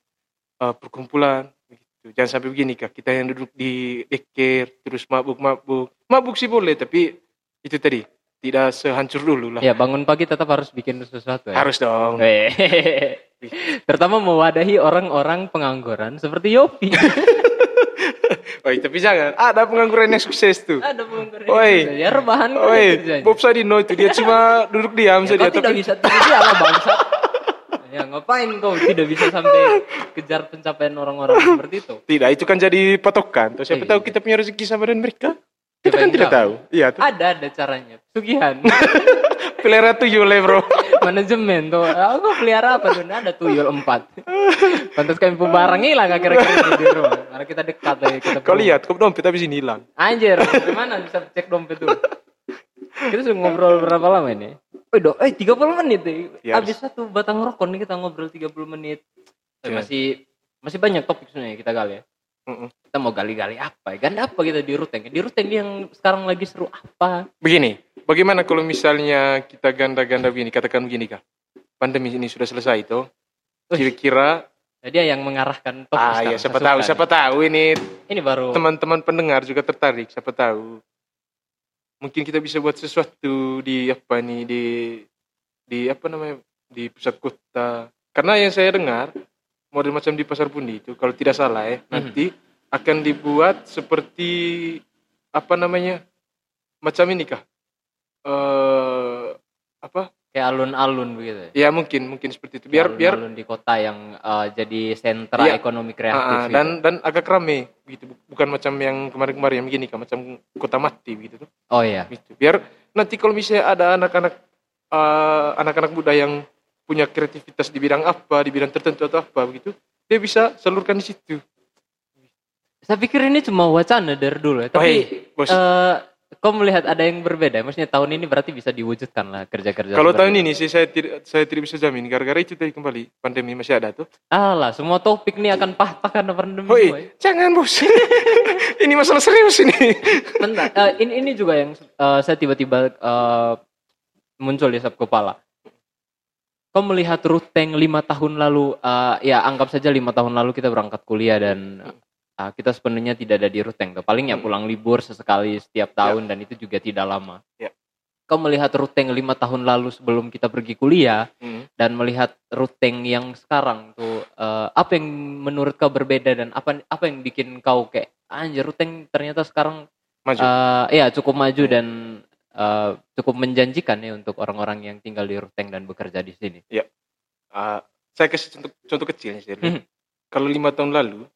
eh, perkumpulan begitu. Jangan sampai begini kak, kita yang duduk di deker terus mabuk-mabuk. Mabuk sih boleh, tapi itu tadi tidak sehancur dulu lah. Ya, bangun pagi tetap harus bikin sesuatu ya. Harus dong. Terutama mewadahi orang-orang pengangguran seperti Yopi. Oi, tapi jangan. Ada pengangguran yang sukses tuh. Ada pengangguran. Oi. Ya rebahan kan Oi. Bob Sadino itu dia cuma duduk diam Ya, saja kau tidak tapi bisa tidur dia lah bangsa. Ya ngapain kau tidak bisa sampai kejar pencapaian orang-orang seperti itu? tidak itu kan jadi patokan. Tuh siapa Iya. tahu kita punya rezeki sama dengan mereka. Kita kan tidak tahu. Iya tuh. Ada ada caranya. Sugihan. Pelera tuyul ya, Bro. Manajemen tuh. Aku pelihara apa tuh? Ada tuyul empat. Pantas kami barang hilang akhir-akhir ini di rumah. Karena kita dekat ya. Kita Kau lihat, kau dompet habis ini hilang. Anjir, gimana bisa cek dompet dulu? Kita sudah ngobrol berapa lama ini? Oh, do, eh 30 menit deh. Ya, Habis satu batang rokok nih kita ngobrol 30 menit. Eh, Ya. Masih masih banyak topik sebenarnya kita gali ya. Mm-mm. Kita mau gali-gali apa? ya? Ganda apa kita di Ruteng? Di Ruteng yang sekarang lagi seru apa? Begini, bagaimana kalau misalnya kita ganda-ganda begini, katakan begini kak. Pandemi ini sudah selesai itu. Kira-kira Nah, dia yang mengarahkan topik Ah sekarang. ya siapa tahu, siapa tahu ini. Ini baru teman-teman pendengar juga tertarik, siapa tahu. Mungkin kita bisa buat sesuatu di apa nih di di apa namanya di pusat kota. Karena yang saya dengar model macam di pasar Pundi itu kalau tidak salah ya nanti akan dibuat seperti apa namanya macam ini kah? Eh apa? kayak alun-alun begitu. ya. Ya mungkin mungkin seperti itu. Biar biar alun-alun di kota yang eh, jadi sentra Iya. ekonomi kreatif. ah, gitu. dan dan agak rame gitu bukan macam yang kemarin-kemarin yang begini kan macam kota mati gitu tuh oh iya. gitu biar nanti kalau misalnya ada anak-anak eh, anak-anak muda yang punya kreativitas di bidang apa di bidang tertentu atau apa begitu dia bisa salurkan di situ Saya pikir ini cuma wacana dari dulu ya. Tapi Wahai, bos eh, kau melihat ada yang berbeda. Maksudnya tahun ini berarti bisa diwujudkan lah kerja-kerja. kalau tahun ini sih saya tidak saya tidak bisa jamin gara-gara itu tadi kembali pandemi masih ada tuh Alah, semua topik nih akan patah karena pandemi. ya. Woi, jangan bos ini masalah serius ini Bentar, eh, ini ini juga yang eh, saya tiba-tiba eh, muncul di sub kepala. Kau melihat ruteng lima tahun lalu, eh, ya anggap saja lima tahun lalu kita berangkat kuliah dan eh, kita sepenuhnya tidak ada di ruteng. Paling ya Hmm. pulang libur sesekali setiap tahun dan itu juga tidak lama. Ya. Kau melihat ruteng lima tahun lalu sebelum kita pergi kuliah Hmm. dan melihat ruteng yang sekarang tuh eh, apa yang menurut kau berbeda dan apa apa yang bikin kau kayak anjir ruteng ternyata sekarang maju Eh, ya cukup maju dan eh, cukup menjanjikan ya untuk orang-orang yang tinggal di Ruteng dan bekerja di sini. Ah, saya kasih contoh, contoh kecilnya sih. Mhm. Kalau lima tahun lalu,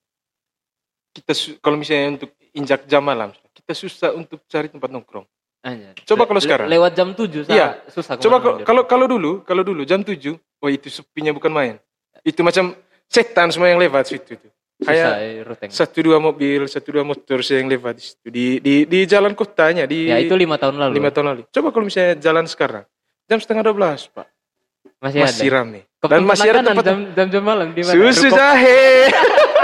kita kalau misalnya untuk injak jam malam, kita susah untuk cari tempat nongkrong. Anjir. Coba kalau sekarang. lewat jam 7 Iya. susah. Coba kalau kalau kalau dulu, kalau dulu jam 7, wah itu sepinya bukan main. Itu macam setan semua yang lewat situ tuh. Susah Kayak ya, Ruteng. satu dua mobil, satu dua motor saya yang lewat di situ di di di jalan kotanya di Ya itu lima tahun lalu. lima tahun lalu. Coba kalau misalnya jalan sekarang, jam setengah dua belas pak, masih, masih ada. Ke- Dan masih ada tempat jam, jam jam malam di mana? susu jahe.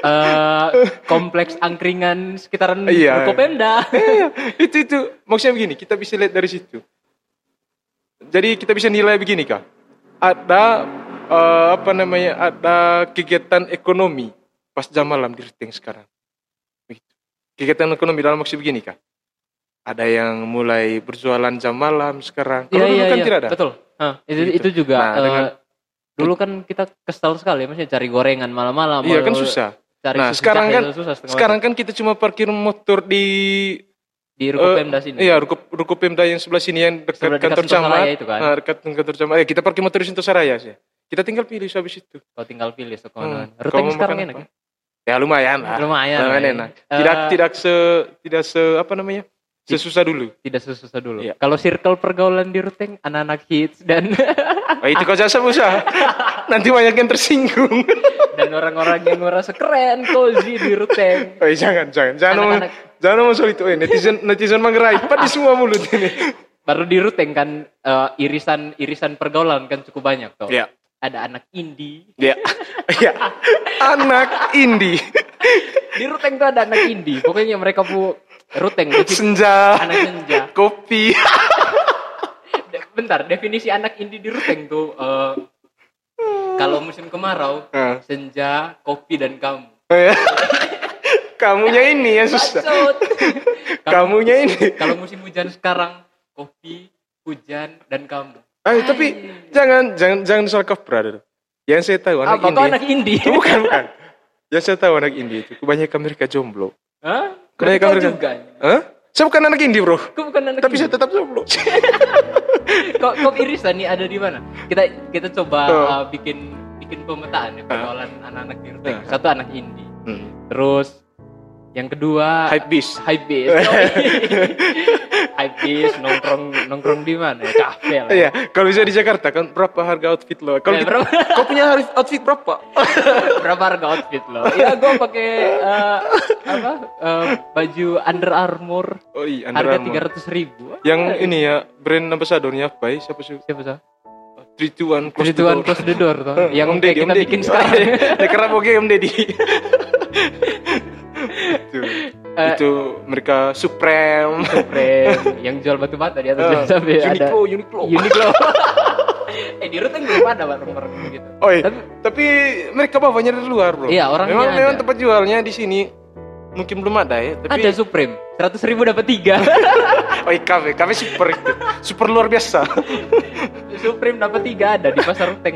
eh, kompleks angkringan sekitaran Iya. Ruko Pemda. Iya, itu itu maksudnya begini kita bisa lihat dari situ jadi kita bisa nilai begini kak ada eh, apa namanya ada kegiatan ekonomi pas jam malam di Ruteng sekarang Begitu. kegiatan ekonomi dalam maksud begini kak ada yang mulai berjualan jam malam sekarang kalau Iya dulu iya kan iya. tidak ada Betul. Itu Gitu. itu juga Nah, dengan- dulu kan kita kesal sekali maksudnya cari gorengan malam-malam. iya kan susah Cari Nah, sekarang kan- susah sekarang kan kita cuma parkir motor di di Ruko eh, Pemda sini. Iya, Ruko, Ruko Pemda yang sebelah sini yang dekat Sebelah dekat kantor camat. Itu kan? Nah, dekat kantor camat. Eh, kita parkir motor di Sentosa Raya sih. Kita tinggal pilih habis itu. Kau tinggal pilih Hmm. sekolah. Ruteng mau sekarang enak. apa? ya? Ya lumayan lah. Lumayan. Lumayan lah, enak. ya. Tidak Eh, tidak se tidak se apa namanya? Sesusah dulu. tidak susah dulu. Iya. Kalau circle pergaulan di Ruteng anak-anak hits dan Oh, itu kau jasa usaha. Nanti banyak yang tersinggung. dan orang-orang yang merasa keren cozy di Ruteng. Oh, jangan jangan jangan ngomong Anak-anak. jangan ngomong soal itu. Eh, netizen netizen manggerai. Pada semua mulut ini. Baru di Ruteng kan eh, irisan irisan pergaulan kan cukup banyak tuh. Iya. Ada anak indie. Ya. Ya. Anak indie. Di Ruteng tuh ada anak indie. Pokoknya mereka pu Ruteng Senja. anak senja. Kopi. Bentar, definisi anak indie di Ruteng tuh eh, kalau musim kemarau, Ah. senja, kopi dan kamu. Kamunya ini yang susah. Kamunya ini. Kalau musim hujan sekarang, kopi, hujan, dan kamu. Eh, tapi jangan jangan jangan soal kopra dulu. Yang saya tahu anak Apa indie. anak indie? bukan bukan. Yang saya tahu anak indie itu kebanyakan mereka jomblo. Hah? Kau juga? Hah? Saya bukan anak indie bro. Kau bukan anak Tapi indie. saya tetap jomblo. kok kok irisan nih ada di mana? Kita kita coba Oh. uh, bikin bikin pemetaan ya pergaulan anak-anak di. Ah. Satu anak indie. Hmm. Terus yang kedua Hype beast. hype beast. hype beast nongkrong nongkrong di mana? Ya, Kafe lah. Iya, kalau bisa di Jakarta kan berapa harga outfit lo? Kalau berapa? kau punya outfit berapa? Berapa harga outfit lo? Ya gue pakai uh, apa? uh, baju Under Armour Oh iya, Under harga Armour. tiga ratus ribu. Yang ini ya, brand ambassadornya apa ya? Siapa sih? siapa sih? Three to one close the door. close the door tuh. yang Om Deddy, kita Om bikin sekarang. Ya kerap oke Om Deddy. Itu, Eh, itu mereka Supreme. Supreme yang jual batu bata di atas Eh, sampai ada Uniqlo, Uniqlo. Uniqlo. eh di Ruteng belum ada warung-warung gitu. Oh iya. Tapi Tapi mereka bawanya dari luar bro. Iya, orangnya Memang, ada. memang tempat jualnya di sini mungkin belum ada ya. Tapi ada Supreme, seratus ribu dapat tiga. oh iya, kafe, kafe super itu, super luar biasa. Supreme dapat tiga ada di pasar Ruteng.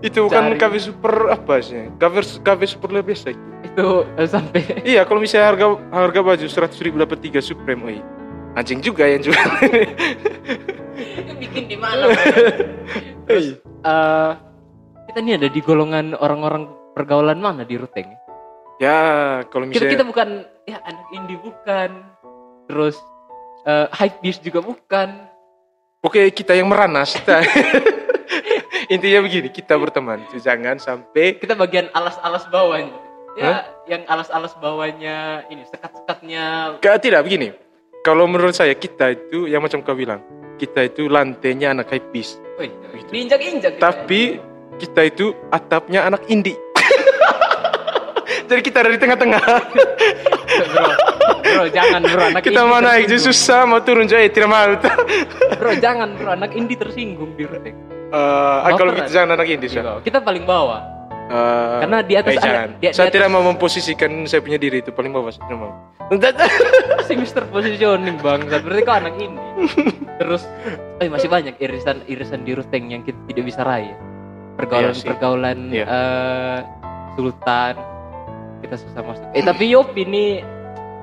Itu bukan kafe super apa sih? Kafe kafe super luar biasa itu. Itu eh, sampai Iya, kalau misalnya harga harga baju seratus ribu dapat tiga Supreme, iya. Anjing juga yang jual. itu bikin di mana? Terus eh, kita nih ada di golongan orang-orang pergaulan mana di Ruteng? ya, kalau Kita misalnya kita bukan ya anak indie bukan, terus eh, hype beast juga bukan. Oke, kita yang meranas. Kita. Intinya begini, kita berteman. Jangan sampai Kita bagian alas-alas bawahnya. Ya, yang alas-alas bawahnya ini sekat-sekatnya Gak, tidak begini. Kalau menurut saya kita itu yang macam kau bilang, kita itu lantainya anak. Wih, diinjak-injak. kita. Tapi kita itu atapnya anak indie. Jadi kita dari tengah-tengah. bro, bro jangan bro anak Kita mau naik jadi susah, mau turun jadi tidak mau. Bro jangan bro anak indie tersinggung di Ruteng. Eh, kalau kita jangan anak indie, Sir. Iya, Kita paling bawah. Eh, Karena di atas ada- jangan. di- di saya atas- tidak mau memposisikan saya punya diri itu paling bawah. Saya mau. si Mister Positioning bang, berarti kau anak indie. Terus, eh masih banyak irisan irisan di Ruteng yang kita tidak bisa raih. Pergaulan Iya pergaulan Iya. eh, Sultan kita susah masuk. Eh tapi Yop ini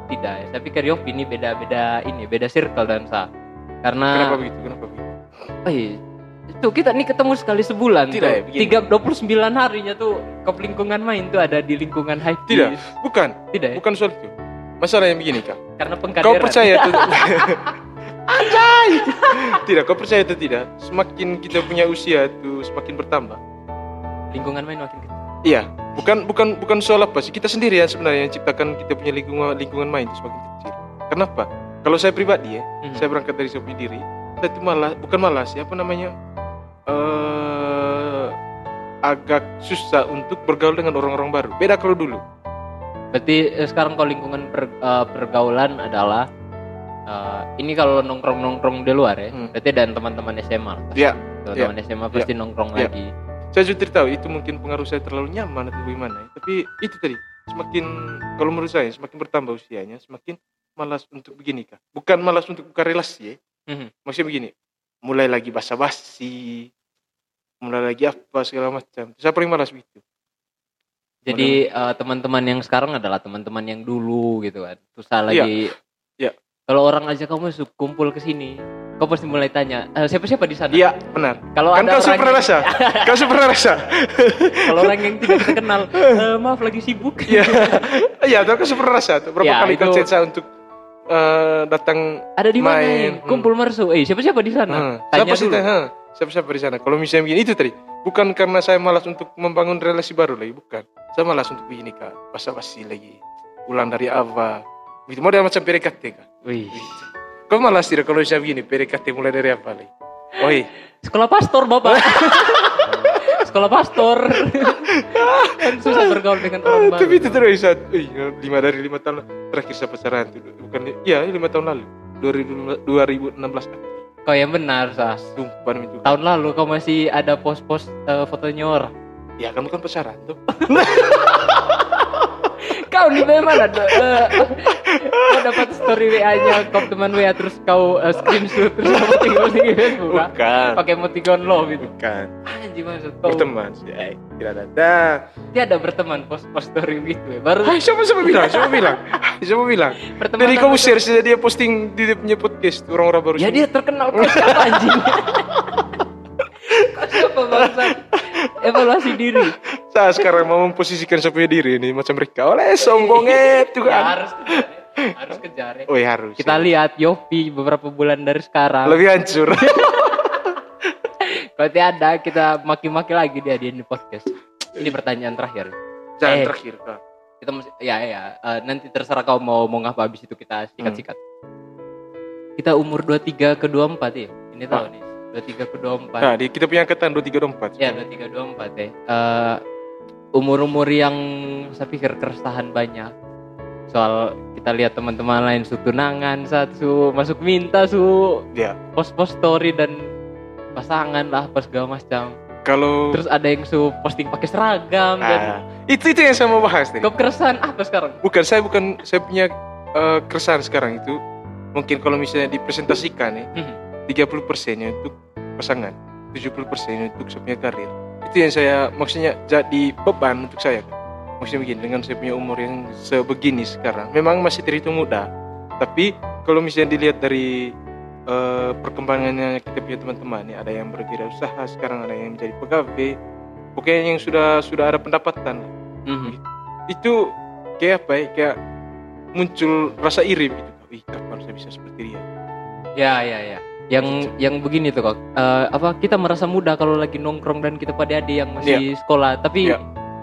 tidak ya. Saya pikir Yop ini beda-beda ini, beda circle dan sa. Karena Kenapa begitu? Kenapa begitu? Oh iya. Itu kita nih ketemu sekali sebulan Tidak tuh. ya. Tiga dua puluh sembilan harinya tuh ke lingkungan main tuh ada di lingkungan hype Tidak, bukan. Tidak ya? Bukan soal itu. Masalah yang begini, Kak. Karena Kau pengkaderan. percaya tuh Anjay Tidak kau percaya atau tidak Semakin kita punya usia tuh Semakin bertambah lingkungan main makin kecil. Iya Bukan bukan bukan soal apa sih Kita sendiri yang sebenarnya Yang ciptakan kita punya lingkungan lingkungan main itu semakin kecil Kenapa Kalau saya pribadi ya Hmm. Saya berangkat dari saya punya diri Saya tuh malah Bukan malah sih Apa namanya eh Agak susah untuk bergaul dengan orang-orang baru Beda kalau dulu Berarti eh, sekarang kalau lingkungan per- eh, pergaulan adalah eh, ini kalau nongkrong-nongkrong di luar ya. Hmm. Berarti dan teman-teman SMA. Iya Teman-teman SMA pasti nongkrong Iya. lagi. saya juga tidak tahu itu mungkin pengaruh saya terlalu nyaman atau bagaimana ya. tapi itu tadi semakin kalau menurut saya semakin bertambah usianya semakin malas untuk begini kak bukan malas untuk buka relasi ya Mhm. maksudnya begini mulai lagi basa-basi mulai lagi apa segala macam saya paling malas begitu Jadi eh, teman-teman yang sekarang adalah teman-teman yang dulu gitu kan. Susah Iya. lagi. Iya. Kalau orang aja kamu masuk kumpul ke sini, kau pasti mulai tanya, "Eh, siapa-siapa di sana? iya benar Kalau kan ada kau yang, rasa kau pernah rasa kalau orang yang tidak kita kenal, "Eh, maaf lagi sibuk. iya iya kau pernah rasa tuh berapa Ya, kali kau itu- chat saya untuk eh, datang Ada di mana? Main, ini? hmm. Kumpul marsu. Eh, siapa-siapa di sana? Hmm. Tanya siapa dulu. Siapa-siapa di sana? Kalau misalnya begini itu tadi, bukan karena saya malas untuk membangun relasi baru lagi, bukan. Saya malas untuk begini kak, basa-basi lagi, ulang dari apa? Gitu model macam PDKT kak. Wih. Kau malas tidak kalau misalnya begini, PDKT mulai dari apa lagi? Oh iya, Sekolah pastor, Bapak. Sekolah pastor. kan susah bergaul dengan orang baru. tapi itu terus saat, iya, lima dari lima tahun terakhir saya pacaran itu, bukan? Iya, lima tahun lalu, 2016 akhir. Kau yang benar, Sas. Sumpah Tuhan. Tahun lalu kau masih ada post-post eh, fotonya orang. Ya kan bukan pacaran tuh. Kau di mana? Eh, kau dapat story WA-nya kau teman WA terus kau eh, screenshot terus kau tinggal di Facebook? Bukan. Pakai emoticon love itu. Bukan. Anjing maksud kau. Berteman sih, eh, tidak ada. Tiada berteman post-post story gitu ya. Baru Hai, siapa siapa bilang? Siapa bilang? Siapa bilang? berteman. Dari kamu share saja dia posting di dia punya podcast tuh, orang-orang baru. Ya dia terkenal kau siapa anjing? kau siapa bangsa? Evaluasi diri. Saya sekarang mau memposisikan punya diri ini macam mereka. Oleh sombonget juga. Ya, harus kejar. ya. Harus kejar ya. Oh ya harus. Kita lihat Yopi beberapa bulan dari sekarang. lebih hancur. Kalau tiada kita maki-maki lagi dia di ini podcast. Ini pertanyaan terakhir. Jangan Eh. terakhir kak. Kita mesti ya ya eh, nanti terserah kau mau mau ngapa habis itu kita sikat-sikat. Kita umur 23 ke 24 ya. Ini tahu Ah. Nih. 23 ke 24. Nah, di, kita punya angkatan 2324. Ya 23 24 ya. Eh, umur-umur yang saya pikir keresahan banyak. Soal kita lihat teman-teman lain su tunangan satu masuk minta su Ya. post-post story dan pasangan lah apa segala macam. Kalau Terus ada yang su posting pakai seragam dan ah, itu itu yang saya mau bahas nih. kau keresahan apa sekarang? Bukan saya bukan saya punya eh, keresahan sekarang itu mungkin kalau misalnya dipresentasikan nih Mhm. 30 persennya untuk pasangan, 70 persennya untuk saya punya karir. Itu yang saya maksudnya jadi beban untuk saya. Maksudnya begini dengan saya punya umur yang sebegini sekarang, memang masih terhitung muda. Tapi kalau misalnya dilihat dari eh, perkembangannya kita punya teman-teman nih, ada yang berwirausaha sekarang, ada yang menjadi pegawai, pokoknya yang sudah sudah ada pendapatan Mhm. itu kayak apa ya kayak muncul rasa iri gitu wih kapan saya bisa seperti dia Ya ya ya. Yang yang begini tuh kok. Eh, apa kita merasa muda kalau lagi nongkrong dan kita pada adik yang masih sekolah. Tapi Iya.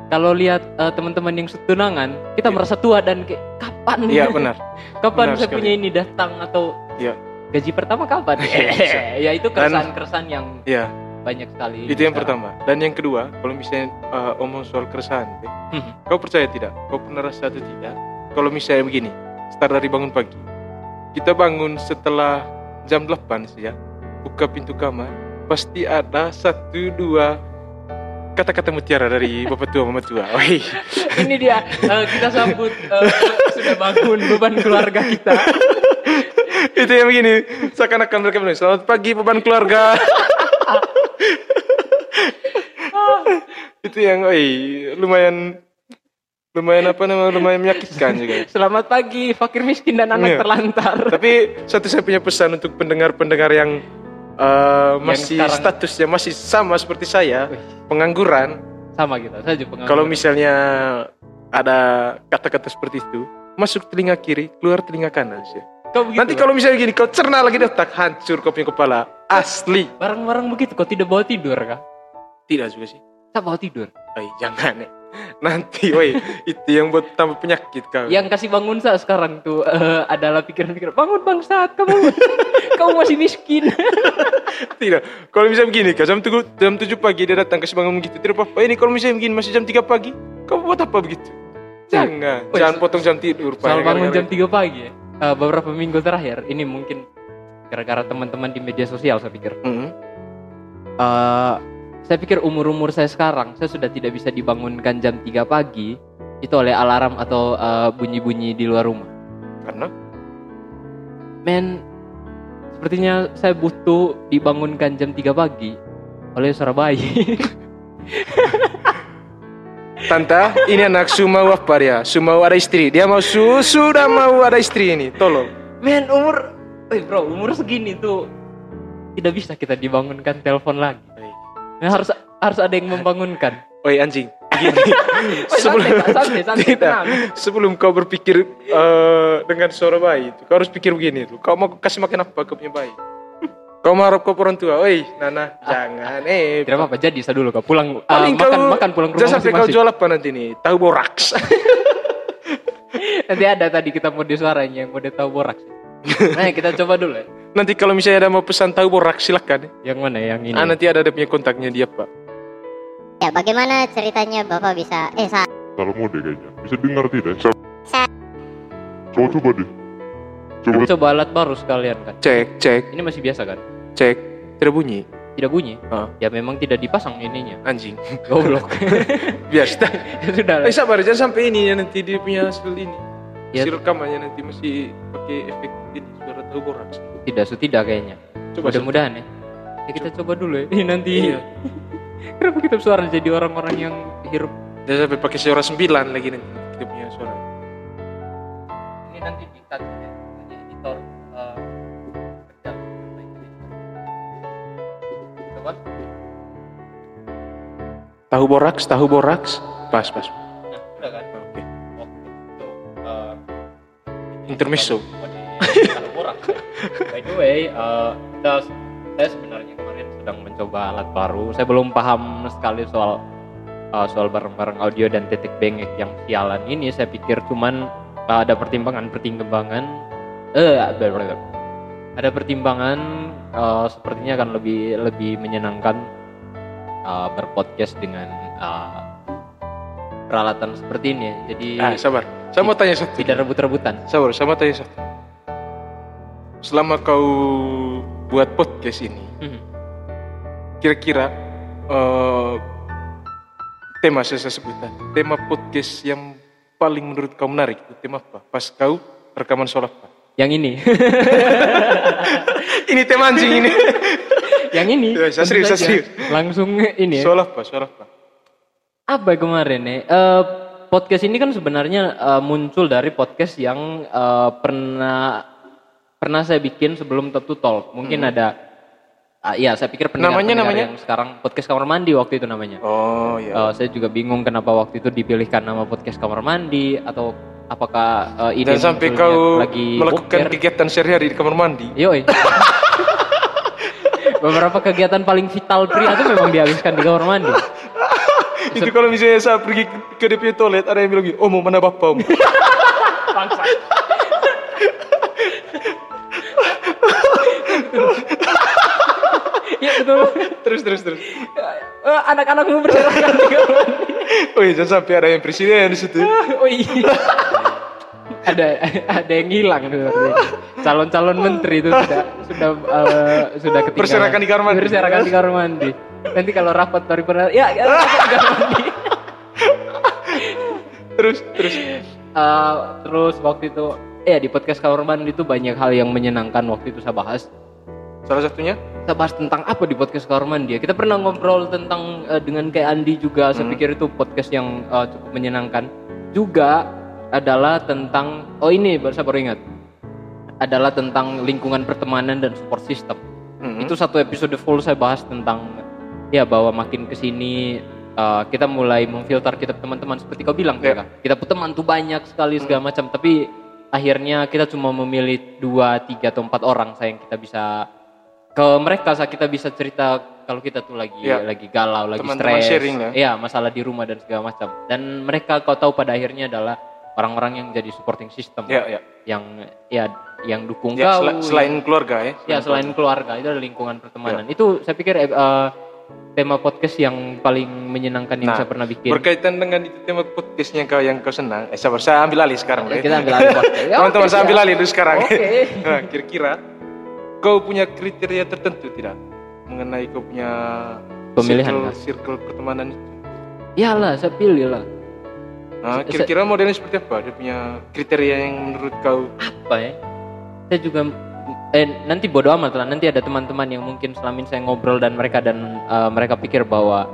kalau lihat eh, teman-teman yang setunangan, kita Iya. merasa tua dan kayak kapan? iya benar kapan benar saya sekali. punya ini datang atau Iya. gaji pertama kapan? ya itu keresahan-keresahan yang iya banyak sekali. itu yang sekarang. pertama dan yang kedua kalau misalnya eh, omong soal keresahan teh, Mhm. kau percaya tidak kau pernah rasa atau tidak kalau misalnya begini start dari bangun pagi kita bangun setelah jam 8 saja buka pintu kamar pasti ada satu dua kata-kata mutiara dari bapak tua mama tua. Wih, Ini dia eh, kita sambut eh, sudah bangun beban keluarga kita. itu yang begini seakan-akan mereka bilang selamat pagi beban keluarga. Itu yang oi lumayan lumayan apa namanya lumayan menyakitkan juga Selamat pagi fakir miskin dan anak Iya. terlantar. tapi satu saya punya pesan untuk pendengar-pendengar yang eh, masih sekarang- statusnya masih sama seperti saya pengangguran Sama kita, saya juga pengangguran. kalau misalnya ada kata-kata seperti itu masuk telinga kiri keluar telinga kanan sih Kau begitu, nanti kalau misalnya gini kau cerna lagi di otak hancur kau punya kepala asli barang-barang begitu kau tidak bawa tidur kah? tidak juga sih Saya bawa tidur. Ay, jangan ya. Nanti, woi, itu yang buat tambah penyakit kau. Yang kasih bangun saya sekarang tuh eh, adalah pikiran-pikiran bangun bangsat kamu kamu masih miskin. Tidak. Kalau misalnya begini, kau jam tujuh, jam tujuh pagi dia datang kasih bangun begitu. Tidak apa-apa. Ini kalau misalnya begini masih jam 3 pagi, kau buat apa begitu? Jangan. Woi, Jangan potong jam tidur. Soal bangun jam 3 pagi ya. Eh, beberapa minggu terakhir ini mungkin gara-gara teman-teman di media sosial saya pikir. Mm-mm. Eh, saya pikir umur-umur saya sekarang saya sudah tidak bisa dibangunkan jam 3 pagi itu oleh alarm atau eh, bunyi-bunyi di luar rumah. Karena Men, sepertinya saya butuh dibangunkan jam 3 pagi oleh suara bayi. Tanta, ini anak su mau apa dia? Su mau ada istri. Dia mau su, sudah mau ada istri ini. Tolong. Men, umur eh bro, umur segini tuh tidak bisa kita dibangunkan telepon lagi. Nah, harus harus ada yang membangunkan. Oi anjing. Begini. Woi, santai, santai, tenang. Sebelum kau berpikir eh, dengan suara bayi itu, kau harus pikir begini tuh. Kau mau kasih makan apa kau punya bayi? Kau mau harap kau orang tua, oi, Nana, jangan, eh. Tidak apa-apa, jadi saya dulu kau pulang Paling makan kau, makan pulang ke Jangan rumah sampai kau jual apa nanti nih? Tahu boraks. Nanti ada tadi kita mau di suaranya yang mau tahu borak. Nah, kita coba dulu ya. Nanti kalau misalnya ada mau pesan tahu boraks silakan. Yang mana yang ini? Ah, nanti ada ada punya kontaknya dia pak. Ya, bagaimana ceritanya Bapak bisa eh saat Salah mode kayaknya. Bisa dengar tidak? Sa- Sa- Coba coba deh. Coba Coba alat baru sekalian kan. Cek, cek, Ini masih biasa kan? cek. Tidak bunyi. Tidak bunyi. Ah. Ya memang tidak dipasang ininya. Anjing. Goblok. Biasa. ya sudah lah. Eh sabar, jangan sampai ini ya nanti dia punya hasil ini. Ya. Si rekamannya nanti masih pakai efek ini suara tahu boraks. Tidak, su tidak kayaknya. Coba Mudah-mudahan ya. Ya kita coba dulu ya. Ini nanti. Iya. Kenapa kita suara jadi orang-orang yang hirup? Jangan sampai pakai suara sembilan lagi nanti kita punya suara. Ini nanti di cut ya. Editor eh, kerja. Coba. Tahu boraks, tahu boraks. Pas, pas. Nah, udah kan? Oke. Oke. Tuh. eh, Intermezzo. Kalau borak. By the way, eh, kita- saya sebenarnya kemarin sedang mencoba alat baru. Saya belum paham sekali soal eh, soal barang-barang audio dan titik bengek yang sialan ini. Saya pikir cuman eh, ada pertimbangan-pertimbangan. Eh, blablabla. ada pertimbangan. eh, sepertinya akan lebih lebih menyenangkan eh, berpodcast dengan eh, peralatan seperti ini. Jadi Ah, sabar. Saya mau tanya satu. tidak rebut-rebutan. Sabar, saya mau tanya satu. Selama kau buat podcast ini, Mhm. kira-kira eh, tema saya, saya sebut tadi, tema podcast yang paling menurut kau menarik itu tema apa? Pas kau rekaman sholat Pak. Yang ini. Ini tema anjing ini. yang ini. Ya, saya serius, saya serius. Langsung ini ya. Sholat Pak, sholat Pak. Apa kemarin ya? Eh, podcast ini kan sebenarnya eh, muncul dari podcast yang eh, pernah pernah saya bikin sebelum to Talk. Mungkin ada ah, ya saya pikir pendengar, Hmm. Namanya, pendengar namanya? yang sekarang podcast kamar mandi waktu itu namanya. Oh iya. Eh, saya juga bingung kenapa waktu itu dipilihkan nama podcast kamar mandi atau apakah eh, ide Dan sampai kau lagi melakukan boker. kegiatan sehari-hari di kamar mandi. Yoi. Beberapa kegiatan paling vital pria itu memang dihabiskan di kamar mandi. Itu kalau misalnya saya pergi ke, DP toilet ada yang bilang oh mau mana bapak om? Iya betul. terus terus terus. Eh, Anak-anakmu berserakan di kamar. Oh iya jangan sampai ada yang presiden di situ. Oh iya. ada ada yang hilang calon-calon menteri itu sudah sudah eh, sudah ketinggalan. Berserakan di kamar mandi. berserakan di kamar mandi nanti kalau rapat paripurna ya, ya rapat di kamar mandi Terus terus. Eh, terus waktu itu ya di podcast kamar mandi itu banyak hal yang menyenangkan waktu itu saya bahas Salah satunya? Kita bahas tentang apa di podcast kamar mandi ya kita pernah ngobrol tentang eh, dengan kayak Andi juga. Saya pikir itu podcast yang eh, cukup menyenangkan. Juga adalah tentang oh ini baru saya baru ingat. Adalah tentang lingkungan pertemanan dan support system. Mhm. itu satu episode full saya bahas tentang ya bahwa makin ke sini eh, kita mulai memfilter kita teman-teman. Seperti kau bilang. Kak. kita pun teman tuh banyak sekali segala macam. Tapi akhirnya kita cuma memilih dua tiga atau empat orang sayang kita bisa ke mereka saat kita bisa cerita kalau kita tuh lagi Ya. lagi galau lagi stres lah. ya masalah di rumah dan segala macam dan mereka kau tahu pada akhirnya adalah orang-orang yang jadi supporting system Ya ya. yang ya yang dukung Ya, kau sel- selain keluarga ya. ya selain keluarga itu ada lingkungan pertemanan itu saya pikir eh, eh, tema podcast yang paling menyenangkan yang Nah, saya pernah bikin Berkaitan dengan itu tema podcastnya kau yang kau senang. Eh sabar, saya ambil alih sekarang. Ya, ya. kita ambil alih podcast Ya, Teman-teman oke, saya ambil alih dulu sekarang. Oke. Nah, kira-kira kau punya kriteria tertentu tidak mengenai kau punya Pemilihan, circle, circle pertemanan itu? Iyalah saya pilih lah Nah, kira-kira modelnya seperti apa? Dia punya kriteria yang menurut kau apa ya saya juga eh nanti bodo amat lah nanti ada teman-teman yang mungkin selama ini saya ngobrol dan mereka dan eh, mereka pikir bahwa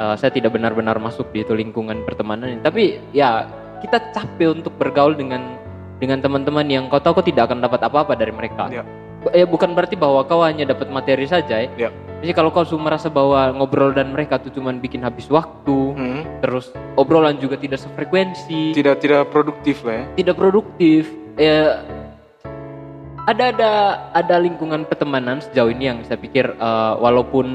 eh, saya tidak benar-benar masuk di itu lingkungan pertemanan ini. tapi ya kita capek untuk bergaul dengan dengan teman-teman yang kau tahu kau tidak akan dapat apa-apa dari mereka Ya. Eh bukan berarti bahwa kau hanya dapat materi saja ya Ya. jadi kalau kau merasa bahwa ngobrol dan mereka tuh cuman bikin habis waktu hmm, terus obrolan juga tidak sefrekuensi tidak tidak produktif lah ya. tidak produktif ya ada ada ada lingkungan pertemanan sejauh ini yang saya pikir eh, walaupun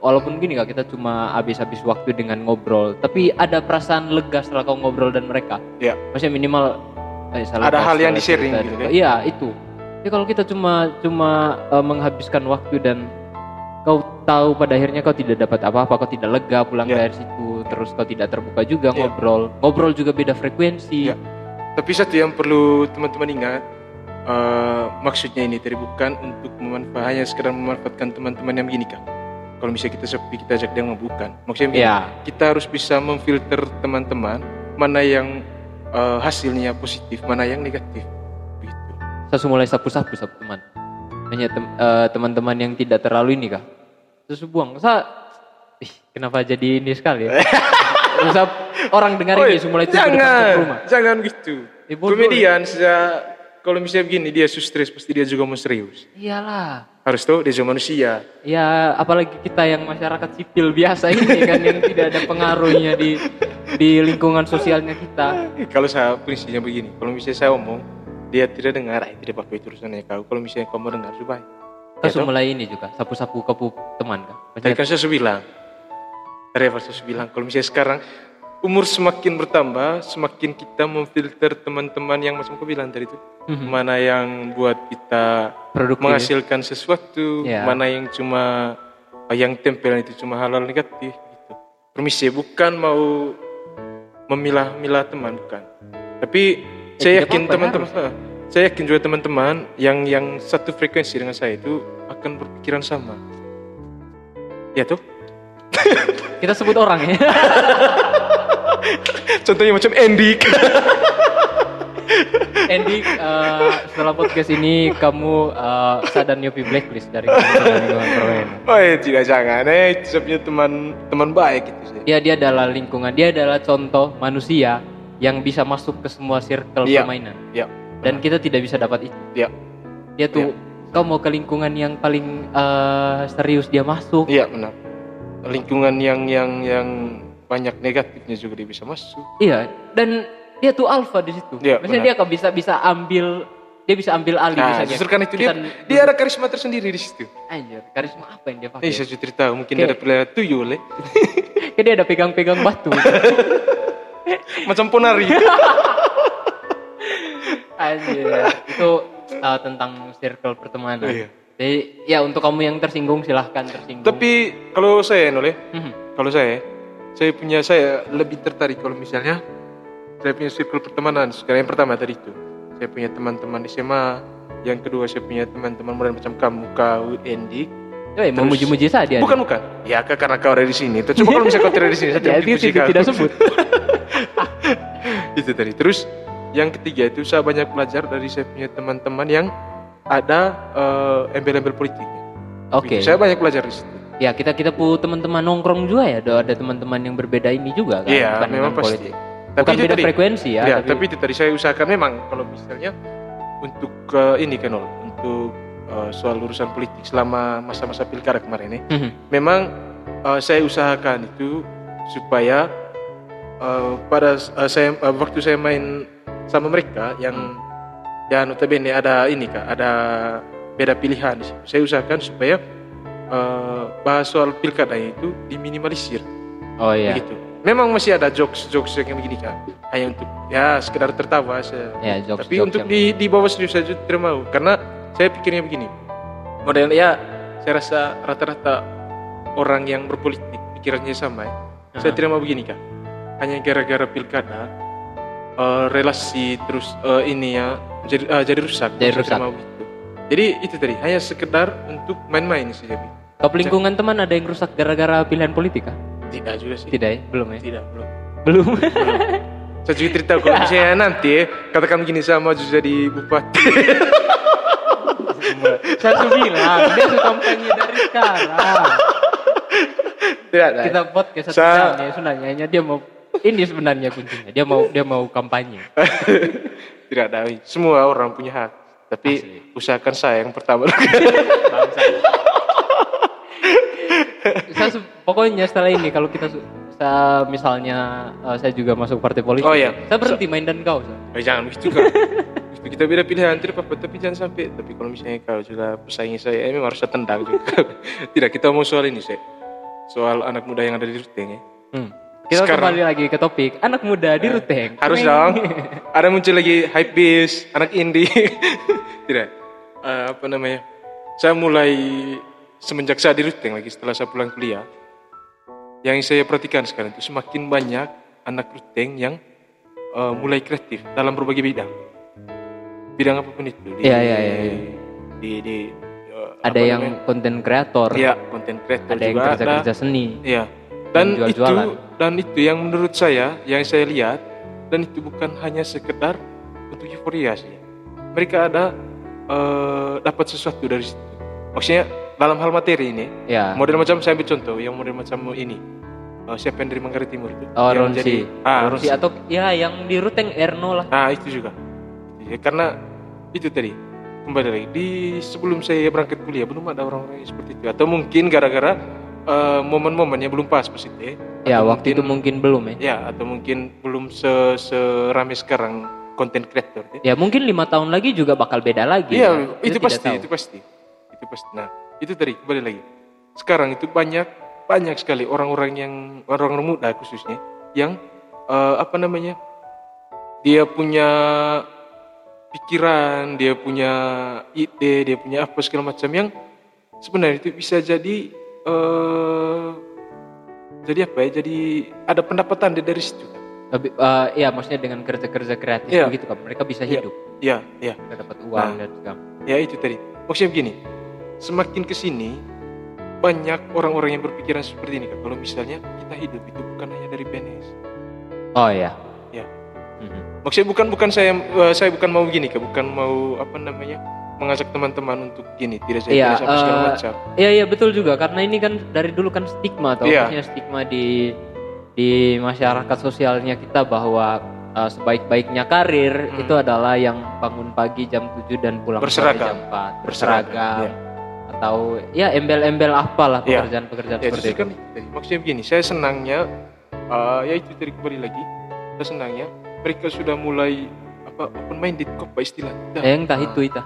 walaupun gini kak kita cuma habis-habis waktu dengan ngobrol tapi ada perasaan lega setelah kau ngobrol dan mereka Ya. maksudnya minimal eh, salah Ada hal yang di-sharing cerita gitu kan? iya itu tapi kalau kita cuma cuma eh, menghabiskan waktu dan kau tahu pada akhirnya kau tidak dapat apa-apa kau tidak lega pulang Ya. dari situ terus kau tidak terbuka juga Ya. ngobrol ngobrol juga beda frekuensi Ya. Tapi satu yang perlu teman-teman ingat, eh, maksudnya ini tadi bukan untuk memanfaat hanya sekedar memanfaatkan teman-teman yang begini kan. Kalau misalnya kita sepi kita ajak dia bukan. Maksudnya begini, ya kita harus bisa memfilter teman-teman mana yang eh, hasilnya positif, mana yang negatif. Saya mulai sapu-sapu sapu teman hanya tem- eh, teman-teman yang tidak terlalu ini kah terus buang saya ih, kenapa jadi ini sekali ya Saya- orang dengar ini semua itu jangan, rumah jangan gitu. Eh, bodoh. Komedian sejak kalau misalnya begini dia stres pasti dia juga mau serius. iyalah Harus tahu dia juga manusia. ya apalagi kita yang masyarakat sipil biasa ini kan yang tidak ada pengaruhnya di di lingkungan sosialnya kita Eh, Kalau saya prinsipnya begini, kalau misalnya saya omong, dia tidak dengar, eh, tidak apa-apa itu urusannya kau. Kalau misalnya kau mau dengar, sudah baik. kita Ya, toh? mulai ini juga sapu-sapu kepu teman kan Tadi kan saya bilang, tadi saya bilang, kalau misalnya sekarang umur semakin bertambah, semakin kita memfilter teman-teman yang macam kau bilang tadi itu, Mhm. mana yang buat kita produktif menghasilkan sesuatu, Ya. mana yang cuma yang tempel itu cuma hal-hal negatif gitu. Permisi, bukan mau memilah-milah teman bukan. Tapi saya tidak yakin teman-teman saya yakin juga teman-teman yang yang satu frekuensi dengan saya itu akan berpikiran sama. Ya tuh? Kita sebut orang ya. Contohnya macam Andy. Andy, eh, setelah podcast ini kamu eh, sadar Yopi Blacklist dari Lingkungan Permainan. oh ya, tidak jangan. Eh, itu saya punya teman teman baik gitu sih. Dia dia adalah lingkungan, dia adalah contoh manusia yang bisa masuk ke semua circle Iya. permainan. Ya. Dan kita tidak bisa dapat itu. Ya. Dia tuh kau mau ke lingkungan yang paling eh, serius dia masuk. Iya benar. Lingkungan yang yang yang banyak negatifnya juga dia bisa masuk. Iya, dan dia tuh alpha di situ. Iya, Maksudnya benar. dia kok bisa bisa ambil dia bisa ambil alih Nah, misalnya. justru karena itu dia Kita- dia ada karisma tersendiri di situ. Anjir, karisma apa yang dia pakai? Eh, saya cerita mungkin Oke. dia ada pelihara tuyul. Kayak dia ada pegang-pegang batu. Macam ponari. Anjir, itu uh, tentang circle pertemanan. Iya. Jadi ya untuk kamu yang tersinggung silahkan tersinggung. Tapi kalau saya noleh, Mhm. kalau saya saya punya saya lebih tertarik kalau misalnya saya punya circle pertemanan. Sekarang yang pertama tadi itu saya punya teman-teman di SMA. Yang kedua saya punya teman-teman model macam kamu, kau, Andy. Oh, ya, memuji-muji saja. Bukan bukan. Ya karena kau ada di sini. Terus Coba kalau misalnya kau tidak di sini, saya Ya, tidak itu tidak sebut. itu tadi. Terus yang ketiga itu saya banyak belajar dari saya punya teman-teman yang ada eh, embel-embel politiknya. Oke. Saya banyak belajar di situ. Ya kita kita pu teman-teman nongkrong juga ya. Ada ada teman-teman yang berbeda ini juga kan. Iya, bukan memang pasti. politik. Tapi Bukan itu beda tadi. frekuensi ya. Ya, tapi... itu tadi saya usahakan memang kalau misalnya untuk eh, ini kan untuk eh, soal urusan politik selama masa-masa pilkada kemarin ini, Mhm. memang eh, saya usahakan itu supaya eh, pada eh, saya eh, waktu saya main sama mereka yang ya notabene ada ini kak, ada beda pilihan. Saya usahakan supaya eh, bahas soal pilkada itu diminimalisir Oh iya. begitu. Memang masih ada jokes-jokes yang begini kan, hanya untuk ya sekedar tertawa saya. Ya, jokes, Tapi untuk di di bawah serius saja tidak mau karena saya pikirnya begini. Model ya saya rasa rata-rata orang yang berpolitik pikirannya sama ya. Saya Aha. tidak mau begini kan. Hanya gara-gara pilkada eh, relasi terus eh, ini ya jadi eh, jadi rusak. Jadi rusak. mau begitu. Jadi itu tadi hanya sekedar untuk main-main saja. Bi. Kau lingkungan teman ada yang rusak gara-gara pilihan politik kah? Tidak juga sih. Tidak ya? Belum ya? Tidak, belum. Belum. Saya juga cerita kalau misalnya nanti katakan begini saya maju jadi bupati. Saya tuh bilang, dia sudah kampanye dari sekarang. Tidak, tidak. Kita podcast satu jam ya, sebenarnya hanya dia mau ini sebenarnya kuncinya. Dia mau dia mau kampanye. Tidak ada. Semua orang punya hak. Tapi usahakan saya yang pertama. Saya pokoknya setelah ini kalau kita saya misalnya eh, saya juga masuk partai politik. Oh, iya. Saya berhenti main dan kau. Sa. Eh, jangan begitu kan. Kita beda pilihan tidak apa-apa tapi jangan sampai tapi kalau misalnya kau sudah pesaingi saya eh, memang harus saya tendang juga. tidak kita mau soal ini saya. Soal anak muda yang ada di Ruteng ya. Hmm. Kita Sekarang- kembali lagi ke topik anak muda di Ruteng. Harus dong. Ada muncul lagi hype beast, anak indie. Tidak. Eh, apa namanya? Saya mulai semenjak saya di Ruteng lagi setelah saya pulang kuliah. Yang saya perhatikan sekarang itu semakin banyak anak Ruteng yang eh, mulai kreatif dalam berbagai bidang. Bidang apa pun itu. Iya, iya, iya, iya. Di, di, eh, Ada yang konten kreator, Iya, konten kreator ada yang juga kerja-kerja seni. Iya. Dan Yang itu dan itu yang menurut saya yang saya lihat dan itu bukan hanya sekedar untuk euforia sih. Mereka ada eh, dapat sesuatu dari situ. Maksudnya dalam hal materi ini, Ya. model macam saya ambil contoh yang model macam ini. Eh, siapa yang dari Manggarai Timur itu? Oh, yang Ronsi. ah, Ronsi Ronsi. atau ya yang di Ruteng Erno lah. Ah, itu juga. Ya, karena itu tadi kembali lagi di sebelum saya berangkat kuliah belum ada orang-orang seperti itu atau mungkin gara-gara eh, momen-momennya belum pas pas itu ya. Atau waktu itu mungkin belum ya. Ya, atau mungkin belum se serame sekarang konten kreator. Ya, Ya mungkin lima tahun lagi juga bakal beda lagi. Iya, ya. Itu pasti, tahu. itu pasti. Itu pasti. Nah, itu tadi kembali lagi. Sekarang itu banyak banyak sekali orang-orang yang orang-orang muda khususnya yang eh, apa namanya? Dia punya pikiran, dia punya ide, dia punya apa segala macam yang sebenarnya itu bisa jadi eh jadi apa ya? Jadi ada pendapatan dari situ. Lebih, eh, ya maksudnya dengan kerja-kerja kreatif Iya. begitu kan mereka bisa Iya. hidup, Ya, ya. mereka dapat uang Nah. dan segala. Ya itu tadi. Maksudnya begini, semakin ke sini banyak orang-orang yang berpikiran seperti ini Kak. Kalau misalnya kita hidup itu bukan hanya dari PNS. Oh ya. Ya. Mhm. Maksudnya bukan bukan saya eh, saya bukan mau gini Kak, bukan mau apa namanya mengajak teman-teman untuk gini, tidak saya Iya, tidak segala eh, macam. Iya iya betul juga karena ini kan dari dulu kan stigma atau Iya. maksudnya stigma di di masyarakat sosialnya kita bahwa uh, sebaik-baiknya karir Hmm. itu adalah yang bangun pagi jam 7 dan pulang Berseragam. jam 4 Berseragam, berseragam iya. atau ya embel-embel apalah Iya. pekerjaan-pekerjaan Ya, seperti itu. kan maksudnya begini, saya senangnya eh, ya itu tadi kembali lagi. Saya senangnya mereka sudah mulai apa open minded kok pak istilah. Dah. Eh, entah itu itu.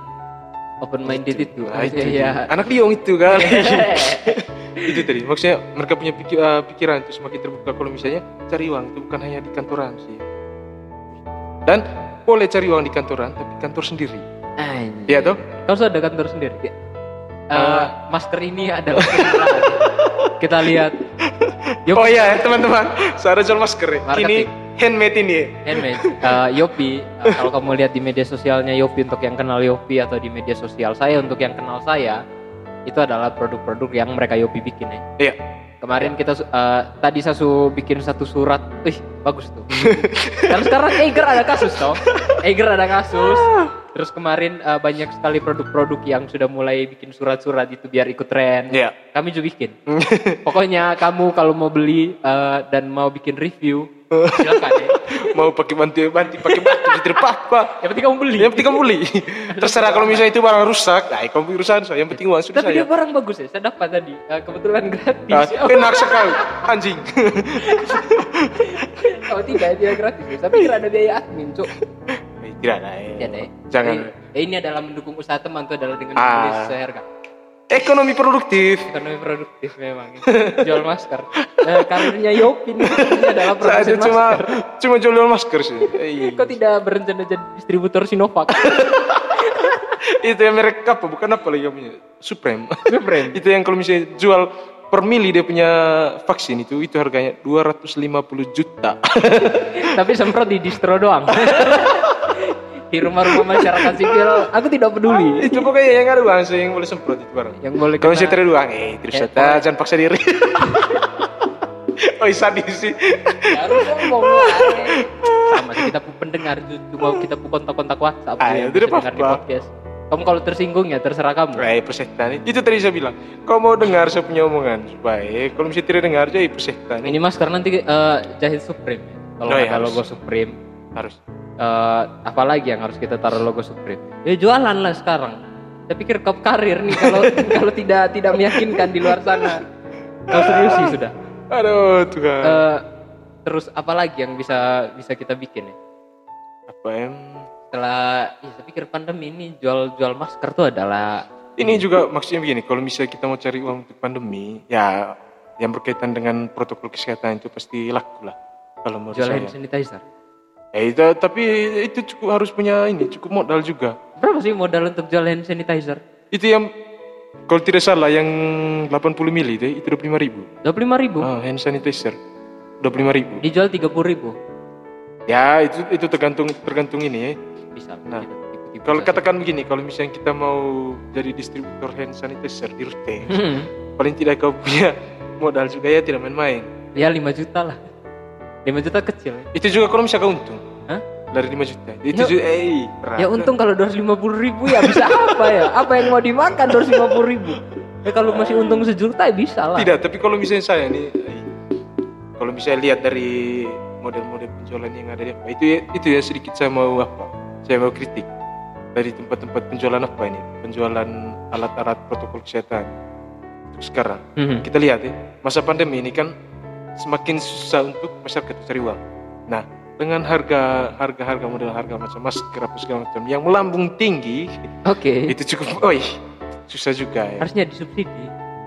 Open minded itu. Itu Iya. Anak liong itu kan. itu tadi maksudnya mereka punya pikir- eh, pikiran itu semakin terbuka kalau misalnya cari uang itu bukan hanya di kantoran sih. Dan boleh cari uang di kantoran tapi kantor sendiri. Anjir. Iya toh? Kau sudah ada kantor sendiri? Ya. Eh, Eh. masker ini adalah kita lihat. Yuk, Oh iya teman-teman, saya ada jual masker. ya. Marketing. Ini handmade ini. ya. handmade. Eh, Yopi. Eh, kalau kamu lihat di media sosialnya Yopi untuk yang kenal Yopi atau di media sosial saya untuk yang kenal saya itu adalah produk-produk yang mereka Yopi bikin ya. Iya. kemarin kita eh, tadi saya su bikin satu surat. Ih bagus tuh. Karena sekarang Eiger ada kasus toh. Eiger ada kasus terus kemarin eh, banyak sekali produk-produk yang sudah mulai bikin surat-surat itu biar ikut tren. Iya. kami juga bikin. Pokoknya kamu kalau mau beli eh, dan mau bikin review silakan ya Mau pakai bantu bantu pakai batu tidak apa-apa. yang penting kamu beli Yang penting kamu beli. Terserah kalau misalnya itu barang rusak, nah kamu urusan saya. Yang penting uang sudah Tapi dia barang bagus ya, saya dapat tadi. Eh, kebetulan gratis. Ah, enak sekali, anjing. Kalau tidak dia gratis. ya. Tapi kira ada biaya admin, cuk. Eh, Tidak ada. eh. Tidak deh. Jangan. Eh, ini adalah mendukung usaha teman tuh adalah dengan Ah. membeli sesuai harga. Ekonomi produktif. Ekonomi produktif memang. Jual masker. Eh, karirnya Yopin ini adalah Saya produsen cuma masker. cuma jual masker sih. Eh, Kok tidak berencana jadi distributor Sinovac? itu yang merek apa? Bukan apa lagi punya? Supreme. Supreme. itu yang kalau misalnya jual per mili dia punya vaksin itu itu harganya 250 juta. Tapi semprot di distro doang. Di rumah-rumah masyarakat sipil, aku tidak peduli. itu pokoknya yang ada uang sih yang boleh semprot itu barang. Yang boleh Kalau saya terus uang, eh terus Eh, saya jangan paksa diri. oh sadis sih. Ya, harus ngomong. Sama sih kita pun pendengar cuma kita pun kontak-kontak WhatsApp Ah, yang ya, tidak bisa dengar di podcast. Kamu kalau tersinggung ya terserah kamu. Eh persetan itu tadi saya bilang. Kau mau dengar saya punya omongan baik. Kalau misalnya tidak dengar jadi persetan Ini masker nanti eh, jahit Supreme. ya. Kalau Oh, ada iya, harus. logo Supreme, harus. eh, apalagi yang harus kita taruh logo Supreme? Ya jualan lah sekarang. Saya pikir kau karir nih kalau kalau tidak tidak meyakinkan di luar sana. Kau serius sih sudah. Aduh Tuhan. Eh, terus apalagi yang bisa bisa kita bikin ya? Apa em? Setelah, ya, saya pikir pandemi ini jual-jual masker tuh adalah Ini juga maksudnya begini. Kalau misalnya kita mau cari uang untuk pandemi, ya yang berkaitan dengan protokol kesehatan itu pasti laku lah. Kalau menurut jual saya. hand sanitizer. Ya, itu, tapi itu cukup harus punya ini cukup modal juga. Berapa sih modal untuk jual hand sanitizer? Itu yang kalau tidak salah yang 80 mili itu itu 25 ribu. 25 ribu. Ah, hand sanitizer 25 ribu. Dijual 30 ribu. Ya itu itu tergantung tergantung ini ya. Bisa. Nah, Kalau katakan begini, kalau misalnya kita mau jadi distributor hand sanitizer di Rute, Hmm. paling tidak kau punya modal juga ya tidak main-main. Ya 5 juta lah. 5 juta kecil. Itu juga kalau misalnya kau untung Hah? dari 5 juta. Itu Ya- juga eh. Ya untung kalau 250 ribu ya bisa apa ya? Apa yang mau dimakan 250 ribu? Ya kalau masih untung sejuta ya bisa lah. Tidak, tapi kalau misalnya saya nih, eh, kalau misalnya lihat dari model-model penjualan yang ada di apa, itu ya- itu ya sedikit saya mau apa? Saya mau kritik dari tempat-tempat penjualan apa ini? Penjualan alat-alat protokol kesehatan untuk sekarang. Hmm. Kita lihat ya, masa pandemi ini kan semakin susah untuk masyarakat cari uang. Nah, dengan harga harga harga model harga macam masker apa segala macam yang melambung tinggi, Oke. itu cukup, oi, susah juga ya. Harusnya disubsidi.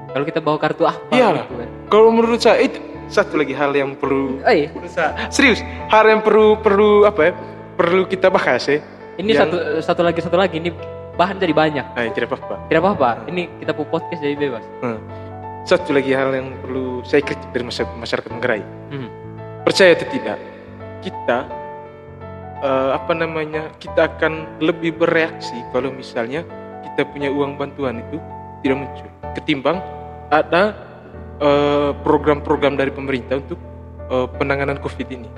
Kalau kita bawa kartu apa Iyalah. gitu kan. Kalau menurut saya itu satu lagi hal yang perlu Oh iya. menurut saya, serius hal yang perlu perlu apa ya perlu kita bahas ya. Ini Yang- satu satu lagi satu lagi ini bahan jadi banyak. Nah, tidak apa-apa. Tidak apa-apa. Ini kita pu podcast jadi bebas. Hmm. Satu lagi hal yang perlu saya kritik dari masyarakat, Manggarai. Hmm. Percaya atau tidak, kita eh, apa namanya kita akan lebih bereaksi kalau misalnya kita punya uang bantuan itu tidak muncul, ketimbang ada eh, program-program dari pemerintah untuk eh, penanganan COVID ini.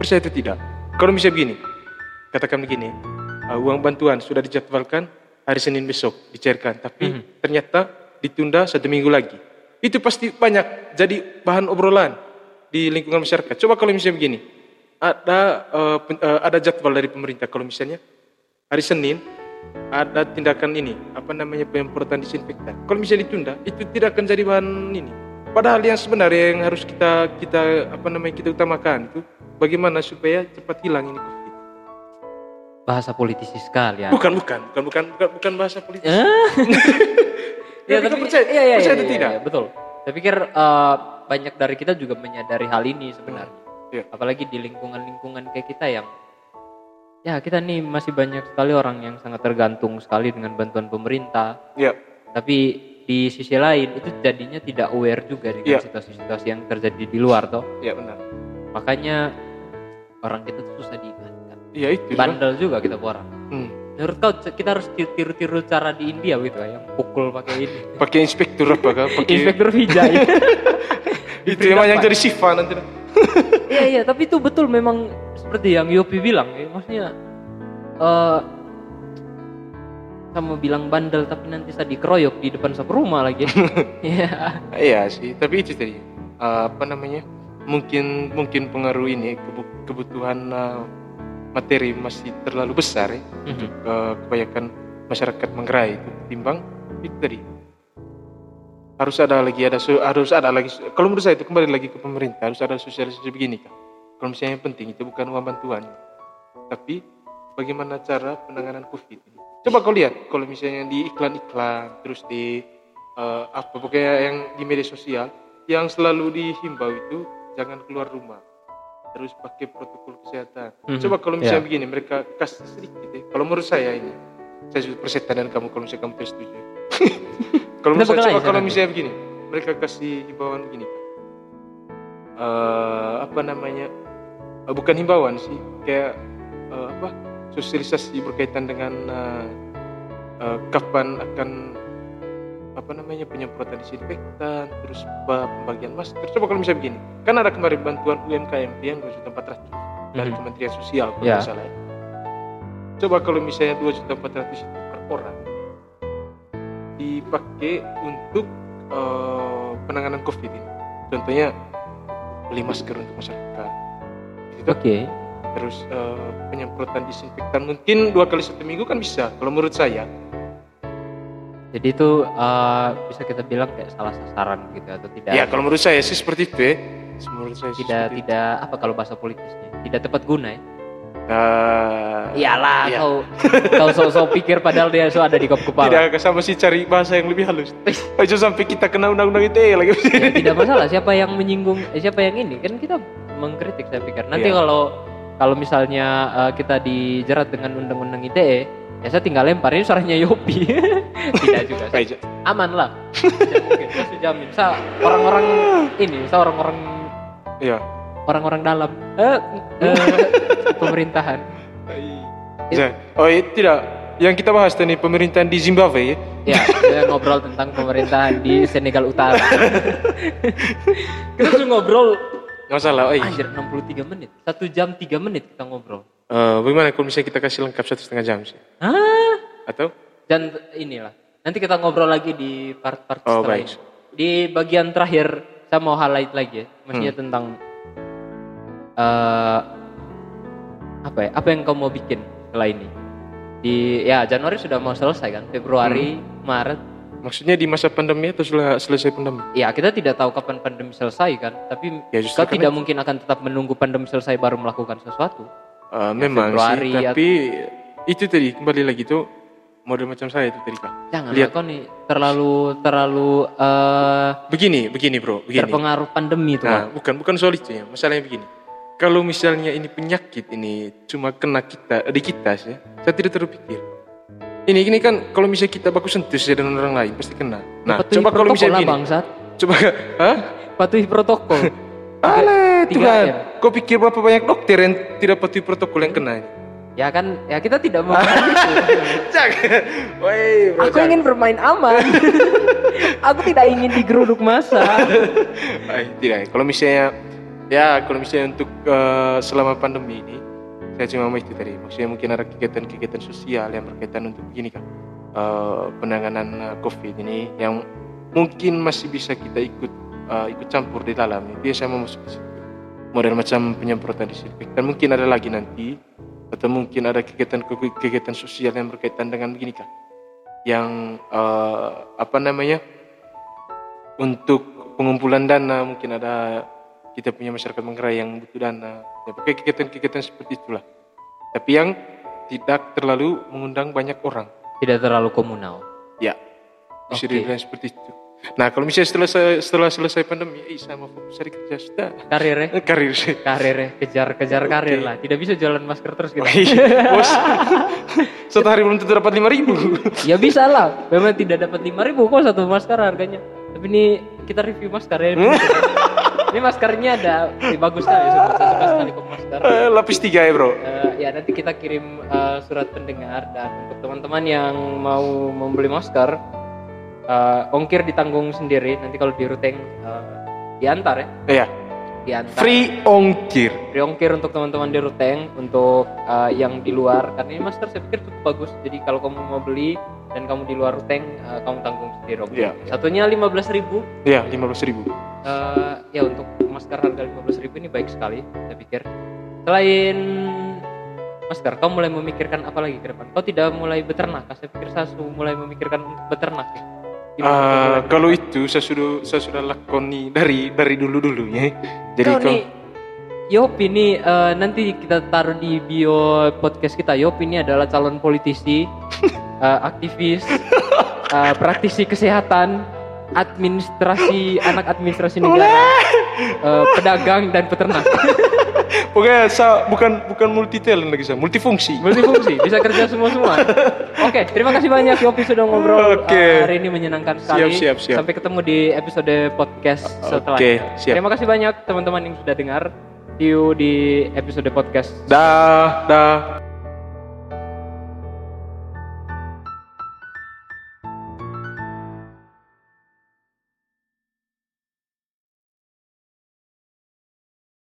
Percaya itu tidak? Kalau misalnya begini, katakan begini, eh, uang bantuan sudah dijadwalkan hari Senin besok dicairkan, tapi ternyata ditunda satu minggu lagi. Itu pasti banyak jadi bahan obrolan di lingkungan masyarakat. Coba kalau misalnya begini, ada eh, eh, ada jadwal dari pemerintah. Kalau misalnya hari Senin ada tindakan ini, apa namanya penyemprotan disinfektan. Kalau misalnya ditunda, itu tidak akan jadi bahan ini. Padahal yang sebenarnya yang harus kita kita apa namanya kita utamakan itu bagaimana supaya cepat hilang ini COVID. Bahasa politisi sekali ya. Bukan, bukan, bukan, bukan, bukan, bukan bahasa politis. Ya, kita percaya- iya, iya, percaya iya, iya, tidak? iya, betul. Saya pikir eh, banyak dari kita juga menyadari hal ini sebenarnya. Iya. Apalagi di lingkungan-lingkungan kayak kita yang ya kita nih masih banyak sekali orang yang sangat tergantung sekali dengan bantuan pemerintah. Ya, Tapi di sisi lain itu jadinya tidak aware juga dengan Iya. situasi-situasi yang terjadi di luar toh. ya benar. Makanya orang kita tuh susah diingatkan. Ya itu. Bandel juga kita orang. Hmm. Menurut kau kita harus tiru-tiru cara di India gitu ya, yang pukul pakai ini. Pakai inspektur apa kan? Pakai Inspektur Vijay. itu emang yang jadi Siva nanti. Iya iya, tapi itu betul memang seperti yang Yopi bilang, ya. maksudnya eh sama bilang bandel tapi nanti saya dikeroyok di depan satu rumah lagi. Iya. Iya sih, tapi itu tadi eh, apa namanya? Mungkin mungkin pengaruh ini kebu- kebutuhan eh, materi masih terlalu besar ya. Mhm. Eh, kebanyakan masyarakat menggerai itu. Timbang itu tadi. Harus ada lagi ada harus ada lagi kalau menurut saya itu kembali lagi ke pemerintah harus ada sosialisasi begini kan kalau misalnya yang penting itu bukan uang bantuan. Tapi bagaimana cara penanganan covid ini? Coba kau lihat kalau misalnya di iklan-iklan terus di eh, apa pokoknya yang di media sosial yang selalu dihimbau itu jangan keluar rumah terus pakai protokol kesehatan. Mhm. coba kalau misalnya Ya. begini mereka kasih sedikit ya kalau menurut saya ini saya sebut persetan dan kamu kalau misalnya kamu tidak setuju. Kalau Kita menurut saya bakal coba kalau misalnya begini mereka kasih himbauan begini. Eh, apa namanya? Eh, bukan himbauan sih kayak eh, apa? Sosialisasi berkaitan dengan eh, eh, kapan akan apa namanya penyemprotan disinfektan terus apa, pembagian masker coba kalau misalnya begini kan ada kemarin bantuan UMKM yang 2.400 dari Mhm. Kementerian Sosial kalau salah ya. coba kalau misalnya 2.400 itu per orang dipakai untuk eh, penanganan COVID ini contohnya beli masker untuk masyarakat gitu Oke. terus eh, penyemprotan disinfektan mungkin dua kali satu minggu kan bisa kalau menurut saya Jadi itu eh, bisa kita bilang kayak salah sasaran gitu atau tidak? ya kalau menurut saya sih seperti itu ya menurut saya tidak itu. tidak apa kalau bahasa politisnya tidak tepat guna ya? Ah, Iyalah iya. kau kau sok-sok pikir padahal dia so ada di kop kepala. tidak sama sih cari bahasa yang lebih halus aja sampai kita kena undang-undang ITE lagi Ya, tidak masalah siapa yang menyinggung eh, siapa yang ini kan kita mengkritik saya pikir. Nanti Iya. kalau kalau misalnya eh, kita dijerat dengan undang-undang ITE ya saya tinggal lempar ini suaranya Yopi. tidak juga. Aja. aman lah. Saya sujamin. Saya orang-orang ini, saya orang-orang Iya. orang-orang dalam eh, eh, pemerintahan. Ya. Oh iya, tidak. Yang kita bahas tadi pemerintahan di Zimbabwe ya. Ya, kita ngobrol tentang pemerintahan di Senegal Utara. kita sudah ngobrol Nggak salah. Oh, iya. anjir 63 menit. Satu jam 3 menit kita ngobrol. Eh, bagaimana kalau misalnya kita kasih lengkap satu setengah jam sih? Ah, Atau? Dan inilah. Nanti kita ngobrol lagi di part-part Oh, setelah baik. ini. Di bagian terakhir saya mau highlight lagi ya, maksudnya Hmm. tentang eh apa ya? Apa yang kamu mau bikin setelah ini? Di ya Januari sudah mau selesai kan, Februari, Hmm. Maret. Maksudnya di masa pandemi atau setelah selesai pandemi? Ya kita tidak tahu kapan pandemi selesai kan, tapi Ya, karena tidak mungkin akan tetap menunggu pandemi selesai baru melakukan sesuatu. Eh, memang Februari sih, tapi itu tadi kembali lagi tuh model macam saya itu tadi kak. Jangan Lihat. kau nih terlalu terlalu eh Begini, begini bro, begini. terpengaruh pandemi tuh. Nah, bukan bukan soal itu ya. Masalahnya begini. Kalau misalnya ini penyakit ini cuma kena kita di kita sih, saya tidak terpikir. Ini ini kan kalau misalnya kita baku sentuh saja dengan orang lain pasti kena. Nah, Patuhi coba kalau misalnya begini, bangsat. coba, hah? Patuhi protokol. Ale, tiga Tuhan. M. Kau pikir berapa banyak dokter yang tidak patuhi protokol yang kena ini? Ya kan, ya kita tidak mau. Jangan. Woi, Aku ingin bermain aman. Aku tidak ingin digeruduk masa. Ay, tidak. Kalau misalnya ya kalau misalnya untuk eh, selama pandemi ini saya cuma mau itu tadi. Maksudnya mungkin ada kegiatan-kegiatan sosial yang berkaitan untuk begini kan eh, penanganan eh, COVID ini yang mungkin masih bisa kita ikut eh, ikut campur di dalam. Itu yang saya mau masuk ke situ. Model macam penyemprotan disinfektan mungkin ada lagi nanti atau mungkin ada kegiatan-kegiatan sosial yang berkaitan dengan begini kan yang eh, apa namanya? Untuk pengumpulan dana mungkin ada kita punya masyarakat Manggarai yang butuh dana. Ya pakai kegiatan-kegiatan seperti itulah. Tapi yang tidak terlalu mengundang banyak orang. Tidak terlalu komunal. ya bisa dibilang seperti itu nah kalau misalnya setelah setelah selesai pandemi eh saya mau fokus cari kerja sudah Karir ya. Eh, karir sih Karir ya. Kejar-kejar karir Oke. lah. Tidak bisa jualan masker terus gitu. bos satu hari belum tentu dapat lima ribu ya bisa lah. Memang tidak dapat 5000 kok satu masker harganya. Tapi ini kita review masker ya. ini maskernya ada ini bagus sekali. Saya suka sekali kok masker. Eh, lapis tiga ya bro Eh, ya nanti kita kirim eh, surat pendengar dan untuk teman-teman yang mau membeli masker eh, ongkir ditanggung sendiri nanti kalau di ruteng eh, diantar ya. Ya diantar. Free ongkir. Free ongkir untuk teman-teman di ruteng untuk eh, yang di luar. Karena ini masker saya pikir cukup bagus. Jadi kalau kamu mau beli dan kamu di luar ruteng eh, kamu tanggung sendiri ongkir. Iya. satunya 15.000 ribu. Ya lima belas ribu. Eh, ya untuk masker harga 15.000 ribu ini baik sekali saya pikir. Selain masker kau mulai memikirkan apa lagi ke depan? Kau tidak mulai beternak saya pikir saya mulai memikirkan untuk beternak ya. Kau mulai kalau itu saya sudah saya sudah lakoni dari dari dulu dulunya. Jadi Kau kalau nih Yopi nih eh, nanti kita taruh di bio podcast kita. Yopi ini adalah calon politisi eh, aktivis eh, praktisi kesehatan administrasi anak administrasi negara eh, pedagang dan peternak pokoknya saya bukan bukan multi talent lagi saya, multifungsi. multifungsi bisa kerja semua semua oke terima kasih banyak Yopi sudah ngobrol Oke. eh, hari ini menyenangkan sekali Siap, siap, siap. sampai ketemu di episode podcast setelah Oke, siap. terima kasih banyak teman-teman yang sudah dengar see you di episode podcast Dah, dah.